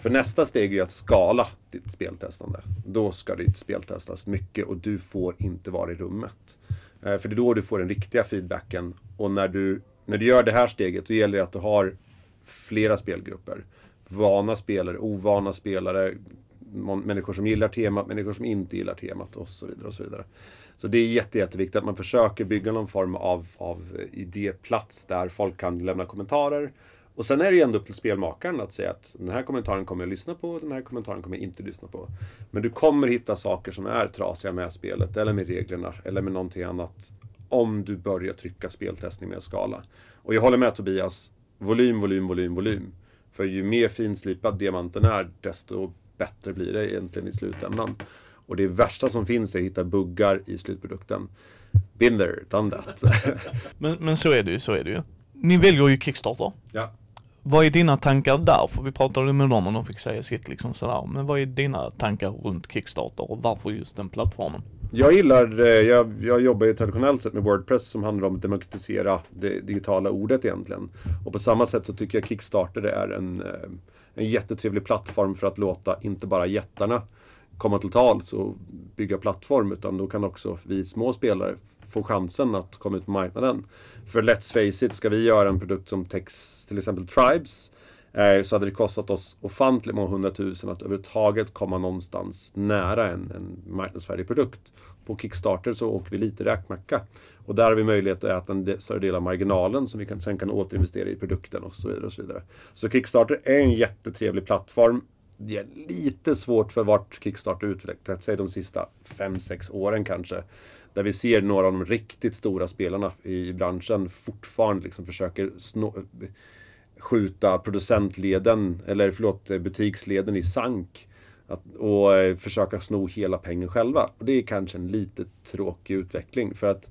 S5: För nästa steg är ju att skala ditt speltestande. Då ska ditt speltestas mycket och du får inte vara i rummet. Eh, för det är då du får den riktiga feedbacken. Och när du, när du gör det här steget, då gäller det att du har flera spelgrupper. Vana spelare, ovana spelare, människor som gillar temat, människor som inte gillar temat och så vidare. och Så vidare. Så det är jätte, jätteviktigt att man försöker bygga någon form av, av eh, idéplats där folk kan lämna kommentarer. Och sen är det ju ändå upp till spelmakaren att säga att den här kommentaren kommer jag lyssna på, den här kommentaren kommer jag inte lyssna på. Men du kommer hitta saker som är trasiga med spelet, eller med reglerna, eller med någonting annat. Om du börjar trycka speltestning med skala. Och jag håller med Tobias, volym, volym, volym, volym. För ju mer finslipad diamanten är, desto bättre blir det egentligen i slutändan. Och det värsta som finns är att hitta buggar i slutprodukten. Been there, done that.
S2: Men, men så är det ju, så är det ju. Ni väljer ju Kickstarter.
S5: ja.
S2: Vad är dina tankar där? För vi pratade med dem och de fick säga sitt liksom sådär. Men vad är dina tankar runt Kickstarter och varför just den plattformen?
S5: Jag gillar, eh, jag, jag jobbar ju traditionellt sett med Wordpress som handlar om att demokratisera det digitala ordet egentligen. Och på samma sätt så tycker jag Kickstarter är en, eh, en jättetrevlig plattform för att låta inte bara jättarna komma till tals och bygga plattform utan då kan också vi små spelare få chansen att komma ut på marknaden. För let's face it, ska vi göra en produkt som täcks till exempel Tribes eh, så hade det kostat oss ofantligt många hundratusen att överhuvudtaget komma någonstans nära en, en marknadsfärdig produkt. På Kickstarter så åker vi lite räkmacka. Och där har vi möjlighet att äta en större del av marginalen som vi kan, sen kan återinvestera i produkten och så vidare. Och så, vidare. så Kickstarter är en jättetrevlig plattform. Det är lite svårt för vart Kickstarter utvecklat sig de sista 5-6 åren kanske. Där vi ser några av de riktigt stora spelarna i branschen fortfarande liksom försöker snå, skjuta producentleden, eller förlåt, butiksleden i sank. Att, och eh, försöka sno hela pengen själva. Och det är kanske en lite tråkig utveckling. För att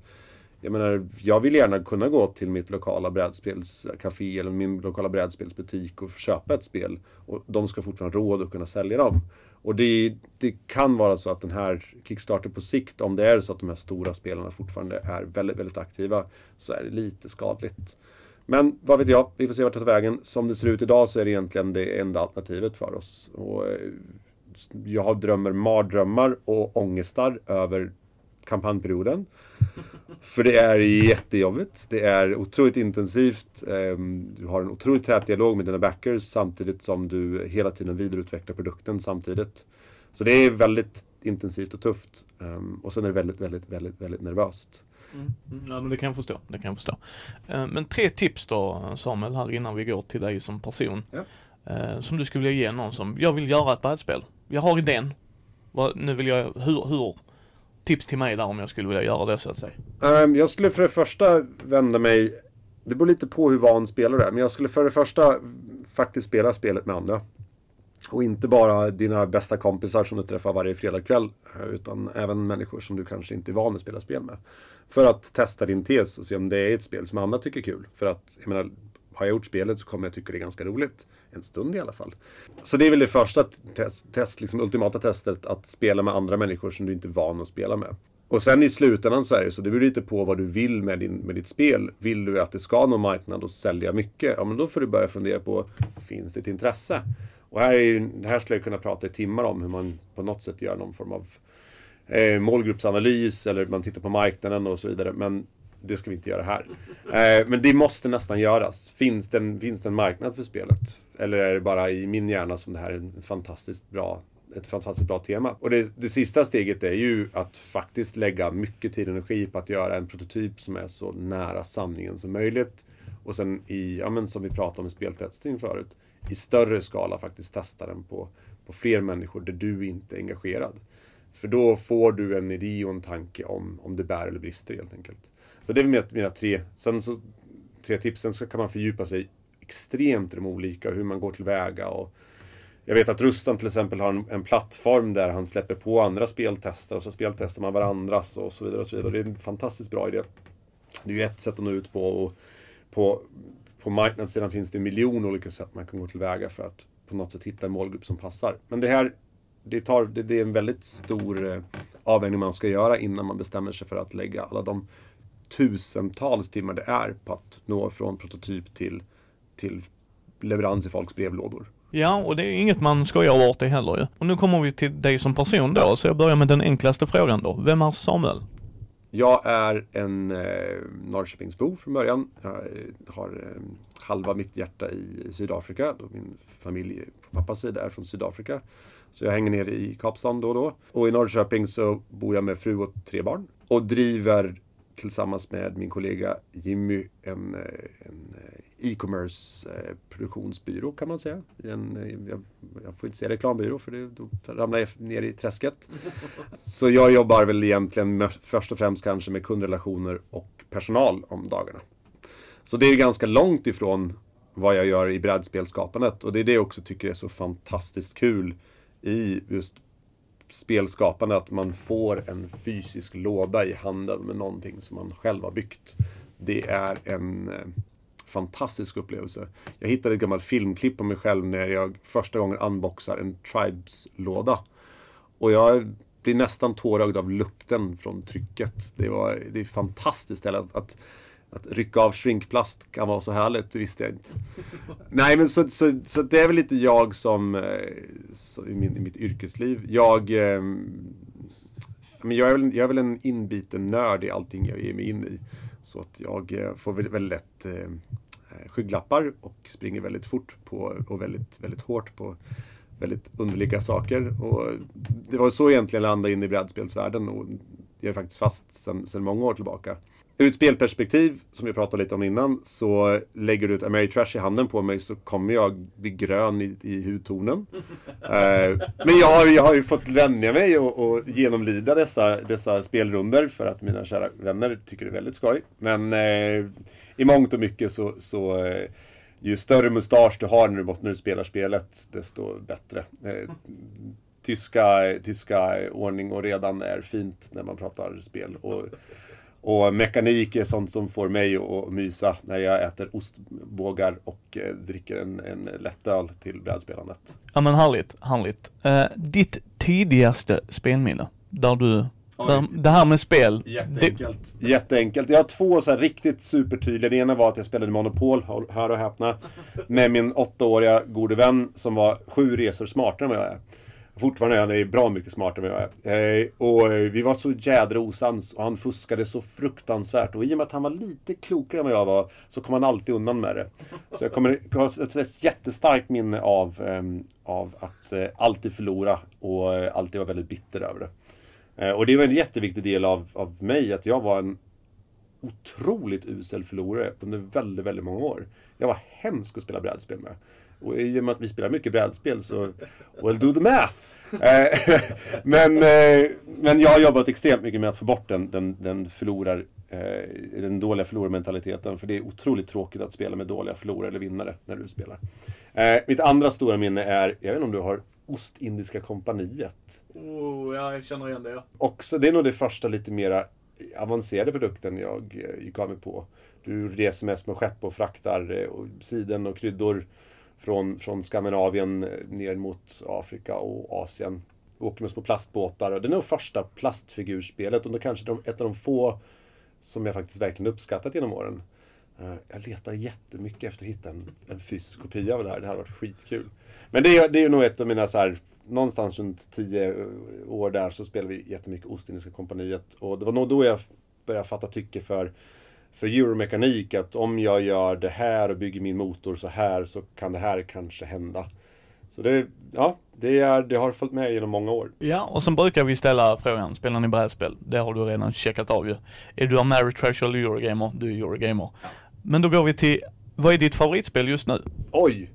S5: jag menar, jag vill gärna kunna gå till mitt lokala brädspelscafé eller min lokala brädspelsbutik och köpa ett spel. Och de ska fortfarande ha råd att kunna sälja dem. Och det, det, kan vara så att den här Kickstarter på sikt, om det är så att de här stora spelarna fortfarande är väldigt, väldigt aktiva, så är det lite skadligt. Men vad vet jag, vi får se vart det tar vägen. Som det ser ut idag så är det egentligen det enda alternativet för oss. Och eh, jag drömmer mardrömmar och ångestar över kampanjperioden. För det är jättejobbigt. Det är otroligt intensivt. Ehm, du har en otroligt tät dialog med dina backers samtidigt som du hela tiden vidareutvecklar produkten samtidigt. Så det är väldigt intensivt och tufft. Ehm, och sen är det väldigt, väldigt, väldigt, väldigt nervöst.
S2: Mm. mm. Ja, men det kan jag förstå. Det kan jag förstå. Ehm, men tre tips då Samuel här innan vi går till dig som person. Ja. Som du skulle vilja ge någon som, jag vill göra ett brädspel. Jag har idén. Nu vill jag, hur, hur tips till mig där om jag skulle vilja göra det så att säga?
S5: Um, jag skulle för det första vända mig, det beror lite på hur van spelare är, men jag skulle för det första faktiskt spela spelet med andra. Och inte bara dina bästa kompisar som du träffar varje fredagkväll. Eh, utan även människor som du kanske inte är van att spela spel med. För att testa din tes och se om det är ett spel som andra tycker är kul. För att, jag menar, har jag gjort spelet så kommer jag tycka det är ganska roligt. En stund i alla fall. Så det är väl det första test, test liksom ultimata testet, att spela med andra människor som du inte är van att spela med. Och sen i slutändan så är det så, det beror lite på vad du vill med, din, med ditt spel. Vill du att det ska nå marknad och sälja mycket? Ja, men då får du börja fundera på, finns det ett intresse? Och här, är, här skulle jag kunna prata i timmar om hur man på något sätt gör någon form av eh, målgruppsanalys eller man tittar på marknaden och så vidare. Men det ska vi inte göra här. Eh, men det måste nästan göras. Finns det, en, finns det en marknad för spelet? Eller är det bara i min hjärna som det här är en fantastiskt bra, ett fantastiskt bra tema? Och det, det sista steget är ju att faktiskt lägga mycket tid och energi på att göra en prototyp som är så nära sanningen som möjligt. Och sen i, ja men som vi pratade om i speltestning förut, i större skala faktiskt testa den på, på fler människor där du inte är engagerad. För då får du en idé och en tanke om, om det bär eller brister helt enkelt. Så det är mina, mina tre, sen så, tre tips. Sen så kan man fördjupa sig extremt i de olika, hur man går tillväga och jag vet att Rustan till exempel har en, en, plattform där han släpper på andra speltester och så speltestar man varandras och så vidare. och så vidare. Det är en fantastiskt bra idé. Det är ju ett sätt att nå ut på och på, på marknadssidan finns det en miljon olika sätt man kan gå tillväga för att på något sätt hitta en målgrupp som passar. Men det här det, tar, det, det är en väldigt stor eh, avvägning man ska göra innan man bestämmer sig för att lägga alla de tusentals timmar det är på att nå från prototyp till, till leverans i folks brevlådor.
S2: Ja, och det är inget man skojar bort det heller ju. Och nu kommer vi till dig som person då, så jag börjar med den enklaste frågan då. Vem är Samuel?
S5: Jag är en eh, Norrköpingsbo från början. Jag eh, har eh, halva mitt hjärta i Sydafrika. Då min familj på pappas sida är från Sydafrika. Så jag hänger ner i Kapstaden då och då. Och i Norrköping så bor jag med fru och tre barn. Och driver tillsammans med min kollega Jimmy en, eh, en eh, e-commerce eh, produktionsbyrå kan man säga. En, jag, jag, får inte säga reklambyrå för det, då ramlar jag ner i träsket. Så jag jobbar väl egentligen först och främst kanske med kundrelationer och personal om dagarna. Så det är ganska långt ifrån vad jag gör i brädspelskapandet och det är det jag också tycker är så fantastiskt kul i just spelskapande att man får en fysisk låda i handen med någonting som man själv har byggt. Det är en eh, fantastisk upplevelse. Jag hittade ett gammalt filmklipp på mig själv när jag första gången unboxar en Tribes-låda. Och jag blir nästan tårögd av lukten från trycket. Det, var, det är fantastiskt att, att att rycka av shrinkplast kan vara så härligt, det visste jag inte. Nej men så, så, så det är väl lite jag som, eh, så i, min, i mitt yrkesliv. Jag, eh, men jag, är väl, jag är väl en inbiten nörd i allting jag ger mig in i. Så att jag eh, får väldigt, väldigt lätt eh, eh, skygglappar och springer väldigt fort på, och väldigt, väldigt hårt på väldigt underliga saker. Och det var så egentligen jag landade in i brädspelsvärlden och jag är faktiskt fast sedan många år tillbaka. Ur ett spelperspektiv, som vi pratade lite om innan, så lägger du ett Ameritrash i handen på mig så kommer jag bli grön i, i hudtonen. eh, men jag har, jag har ju fått vänja mig och, och genomlida dessa, dessa spelrunder för att mina kära vänner tycker det är väldigt skoj. Men eh, i mångt och mycket så, så eh, ju större mustasch du har när du, när du spelar spelet, desto bättre. Eh, tyska, tyska ordning och redan är fint när man pratar spel. Och, och mekanik är sånt som får mig att mysa när jag äter ostbågar och eh, dricker en, en lättöl till brädspelandet.
S2: Ja men härligt, härligt. Eh, ditt tidigaste spelminne? Där du, där, det här med spel.
S5: Jätteenkelt. Det... Jätteenkelt. Jag har två så här riktigt supertydliga. Det ena var att jag spelade Monopol, hör och häpna. Med min åttaåriga gode vän som var sju resor smartare än vad jag är. Fortfarande är han bra mycket smartare än vad jag är. Eh, och eh, vi var så jädra osams och han fuskade så fruktansvärt. Och i och med att han var lite klokare än vad jag var så kom han alltid undan med det. Så jag kommer ha ett, ett jättestarkt minne av, ehm, av att eh, alltid förlora och alltid vara väldigt bitter över det. Och det var en jätteviktig del av, av mig, att jag var en otroligt usel förlorare under väldigt, väldigt många år. Jag var hemsk att spela brädspel med. Och i och med att vi spelar mycket brädspel så, well do the math! Eh, men, eh, men jag har jobbat extremt mycket med att få bort den, den, den förlorar den dåliga förlorarmentaliteten. För det är otroligt tråkigt att spela med dåliga förlorare eller vinnare när du spelar. mitt andra stora minne är, jag vet inte om du har Ostindiska kompaniet.
S1: Oh, ja, jag känner igen det. Ja.
S5: Också, det är nog det första lite mera avancerade produkten jag gick av mig på. Du reser mest med skepp och fraktar siden och kryddor från, från Skandinavien eh, ner mot Afrika och Asien. Åker med små plastbåtar. Och det är nog första plastfigurspelet och det kanske de, ett av de få som jag faktiskt verkligen uppskattat genom åren. Eh, jag letar jättemycket efter att hitta en, en fysisk kopia av det här. Det hade varit skitkul. Men det är, det är nog ett av mina så här, någonstans runt tio eh, år där så spelade vi jättemycket Ostindiska kompaniet. Och det var nog då jag började fatta tycke för för euromekanik att om jag gör det här och bygger min motor så här så kan det här kanske hända. Så det, ja, det, är, det har följt med genom många år.
S2: Ja, och sen brukar vi ställa frågan, spelar ni brädspel? Det har du redan checkat av ju. Är du Ameritrash eller Eurogamer? Du är Eurogamer. Ja. Men då går vi till, vad är ditt favoritspel just nu?
S5: Oj!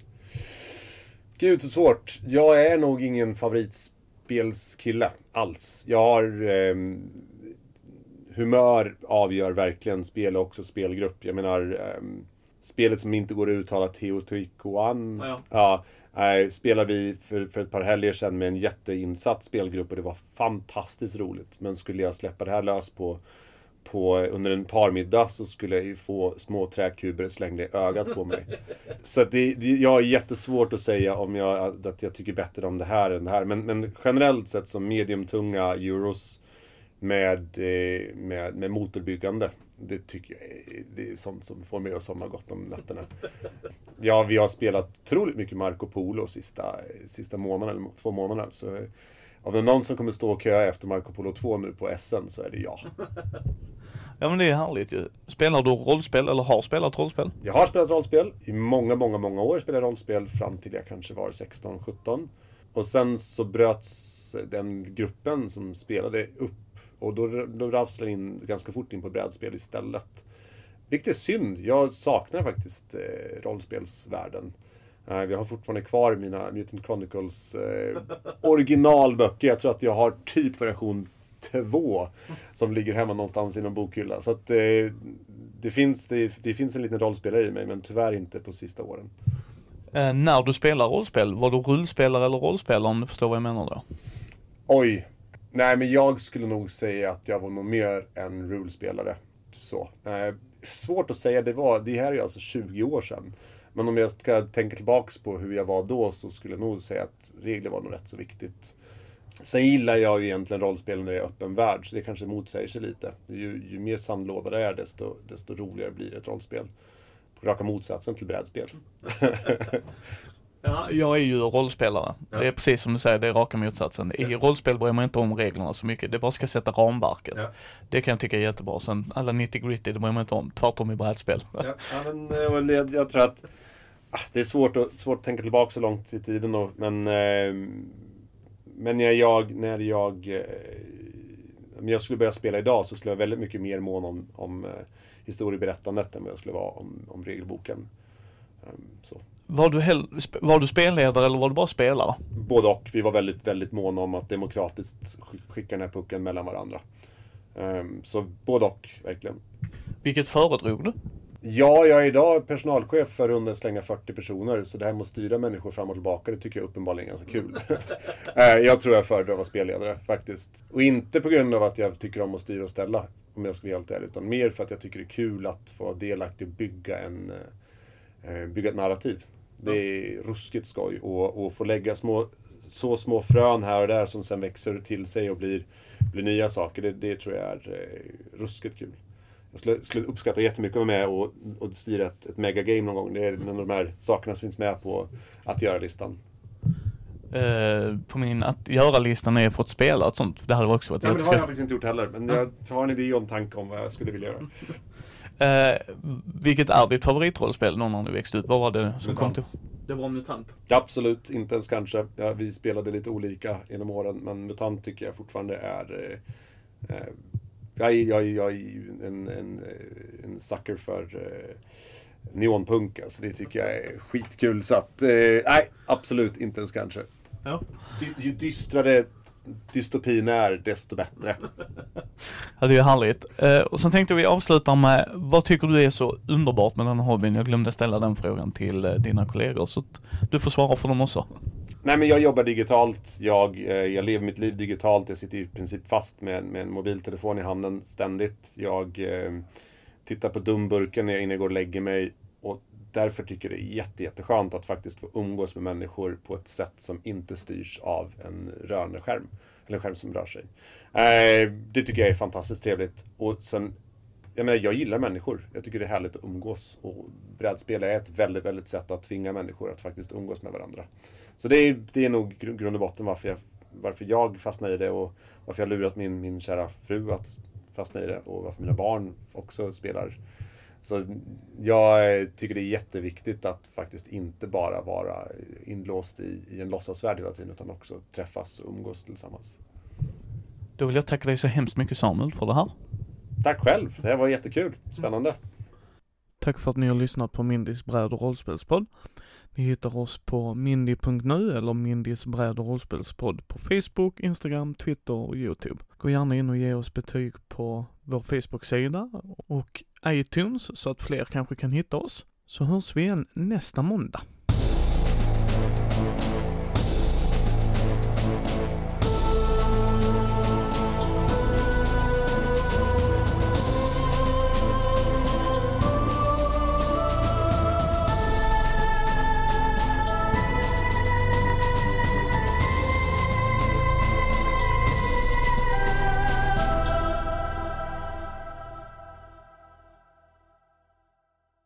S5: Gud så svårt. Jag är nog ingen favoritspelskille alls. Jag har eh, humör avgör verkligen spel och också spelgrupp. Jag menar, um, spelet som inte går att uttala Teotihuacan. Ja, ja. äh, spelade vi för, för ett par helger sedan med en jätteinsatt spelgrupp och det var fantastiskt roligt. Men skulle jag släppa det här lös på på, under en parmiddag så skulle jag ju få små träkuber slängda i ögat på mig. Så det, det, jag har jättesvårt att säga om jag, att jag tycker bättre om det här än det här. Men, men generellt sett som mediumtunga euros med, eh, med, med motorbyggande. Det tycker jag det är sånt som får mig att somna gott om nätterna. Ja, vi har spelat otroligt mycket Marco Polo sista, sista månaden, eller två månaderna. Så om det är någon som kommer stå och köa efter Marco Polo 2 nu på SN så är det jag.
S2: Ja men det är härligt ju. Spelar du rollspel eller har spelat rollspel?
S5: Jag har spelat rollspel. I många, många, många år spelade rollspel fram till jag kanske var 16-17. Och sen så bröts den gruppen som spelade upp och då, då rasslar in ganska fort in på brädspel istället. Vilket är synd. Jag saknar faktiskt eh, rollspelsvärlden. Eh, vi har fortfarande kvar mina Mutant Chronicles eh, originalböcker. Jag tror att jag har typ version 2 som ligger hemma någonstans i någon bokhylla. Så att eh, det, finns, det, det, finns en liten rollspelare i mig, men tyvärr inte på sista åren.
S2: Eh, när du spelar rollspel, var du rullspelare eller rollspelare om du förstår vad jag menar då?
S5: Oj, Nej, men jag skulle nog säga att jag var nog mer en rulespelare. Så. Eh, svårt att säga, det, var, det här är alltså 20 år sedan. Men om jag ska tänka tillbaks på hur jag var då så skulle jag nog säga att regler var nog rätt så viktigt. Sen gillar jag ju egentligen rollspel när det är öppen värld, så det kanske motsäger sig lite. Ju, ju mer sandlåda det är, desto, desto roligare blir ett rollspel. På raka motsatsen till brädspel.
S2: Ja, jag är ju rollspelare. Ja. Det är precis som du säger, det är raka motsatsen. I ja. rollspel bryr man inte om reglerna så mycket. Det bara ska sätta ramverket. Ja. Det kan jag tycka är jättebra. Sen alla 90 gritty, det bryr man inte om. Tvärtom i brädspel.
S5: Ja, men eh, jag, jag tror att ah, det är svårt att, svårt att tänka tillbaka så långt i tiden då, men eh, Men när jag, när jag eh, Om jag skulle börja spela idag så skulle jag väldigt mycket mer mån om, om eh, historieberättandet än vad jag skulle vara om, om regelboken.
S2: Um, så. Var du, hell, var du spelledare eller var du bara spelare?
S5: Både och. Vi var väldigt, väldigt måna om att demokratiskt skicka den här pucken mellan varandra. Um, så både och, verkligen.
S2: Vilket föredrog du?
S5: Ja, jag är idag personalchef för runt slänga 40 personer. Så det här med att styra människor fram och tillbaka, det tycker jag uppenbarligen är ganska kul. Eh, jag tror jag föredrar att vara spelledare faktiskt. Och inte på grund av att jag tycker om att styra och ställa, om jag ska vara helt ärlig. Utan mer för att jag tycker det är kul att få vara delaktig och bygga, en, eh, bygga ett narrativ. Det är ruskigt skoj. Och, och få lägga små, så små frön här och där som sen växer till sig och blir, blir nya saker. Det, det tror jag är eh, ruskigt kul. Jag skulle, skulle uppskatta jättemycket att vara med och, och styra ett, ett megagame någon gång. Det är en av de här sakerna som finns med på att göra-listan.
S2: Uh, på min att göra-listan är fått spela ett sånt. Det hade också varit
S5: Nej, men det har jag faktiskt inte gjort heller. Men jag har en idé och en tanke om vad jag skulle vilja göra.
S2: Uh, vilket är ditt favoritrollspel någon när du växte upp? Vad var det som
S5: Mutant.
S2: kom till? Det var Mutant.
S5: Absolut, inte ens kanske. Ja, vi spelade lite olika genom åren, men MUTANT tycker jag fortfarande är... Eh, eh, jag, är jag, jag är ju en, en, eh, en sucker för eh, neonpunk. Alltså, det tycker jag är skitkul. Så att, eh, nej, absolut inte ens kanske.
S2: Ja.
S5: Ju dystrare dystopin är, desto bättre.
S2: Ja, det är ju härligt. Eh, och sen tänkte vi avsluta med, vad tycker du är så underbart med den här hobbyn? Jag glömde ställa den frågan till eh, dina kollegor, så att du får svara för dem också.
S5: Nej men jag jobbar digitalt, jag, eh, jag lever mitt liv digitalt, jag sitter i princip fast med, med en mobiltelefon i handen ständigt. Jag eh, tittar på dumburken när jag innan jag går och lägger mig därför tycker jag det är jätte, jätteskönt att faktiskt få umgås med människor på ett sätt som inte styrs av en rörande skärm. Eller en skärm som rör sig. Eh, det tycker jag är fantastiskt trevligt. Och sen, jag menar, jag gillar människor. Jag tycker det är härligt att umgås. Och brädspel är ett väldigt, väldigt sätt att tvinga människor att faktiskt umgås med varandra. Så det är, det är nog grund och botten varför jag, varför jag fastnar i det och varför jag har lurat min, min kära fru att fastna i det och varför mina barn också spelar. Så jag tycker det är jätteviktigt att faktiskt inte bara vara inlåst i, i en låtsasvärld hela tiden utan också träffas och umgås tillsammans.
S2: Då vill jag tacka dig så hemskt mycket Samuel för det här.
S5: Tack själv! Det här var jättekul. Spännande.
S1: Tack för att ni har lyssnat på Mindys bräd och rollspelspodd. Ni hittar oss på mindy.nu eller Mindys bräd och rollspelspodd på Facebook, Instagram, Twitter och Youtube. Gå gärna in och ge oss betyg på vår Facebook-sida och iTunes så att fler kanske kan hitta oss. Så hörs vi igen nästa måndag.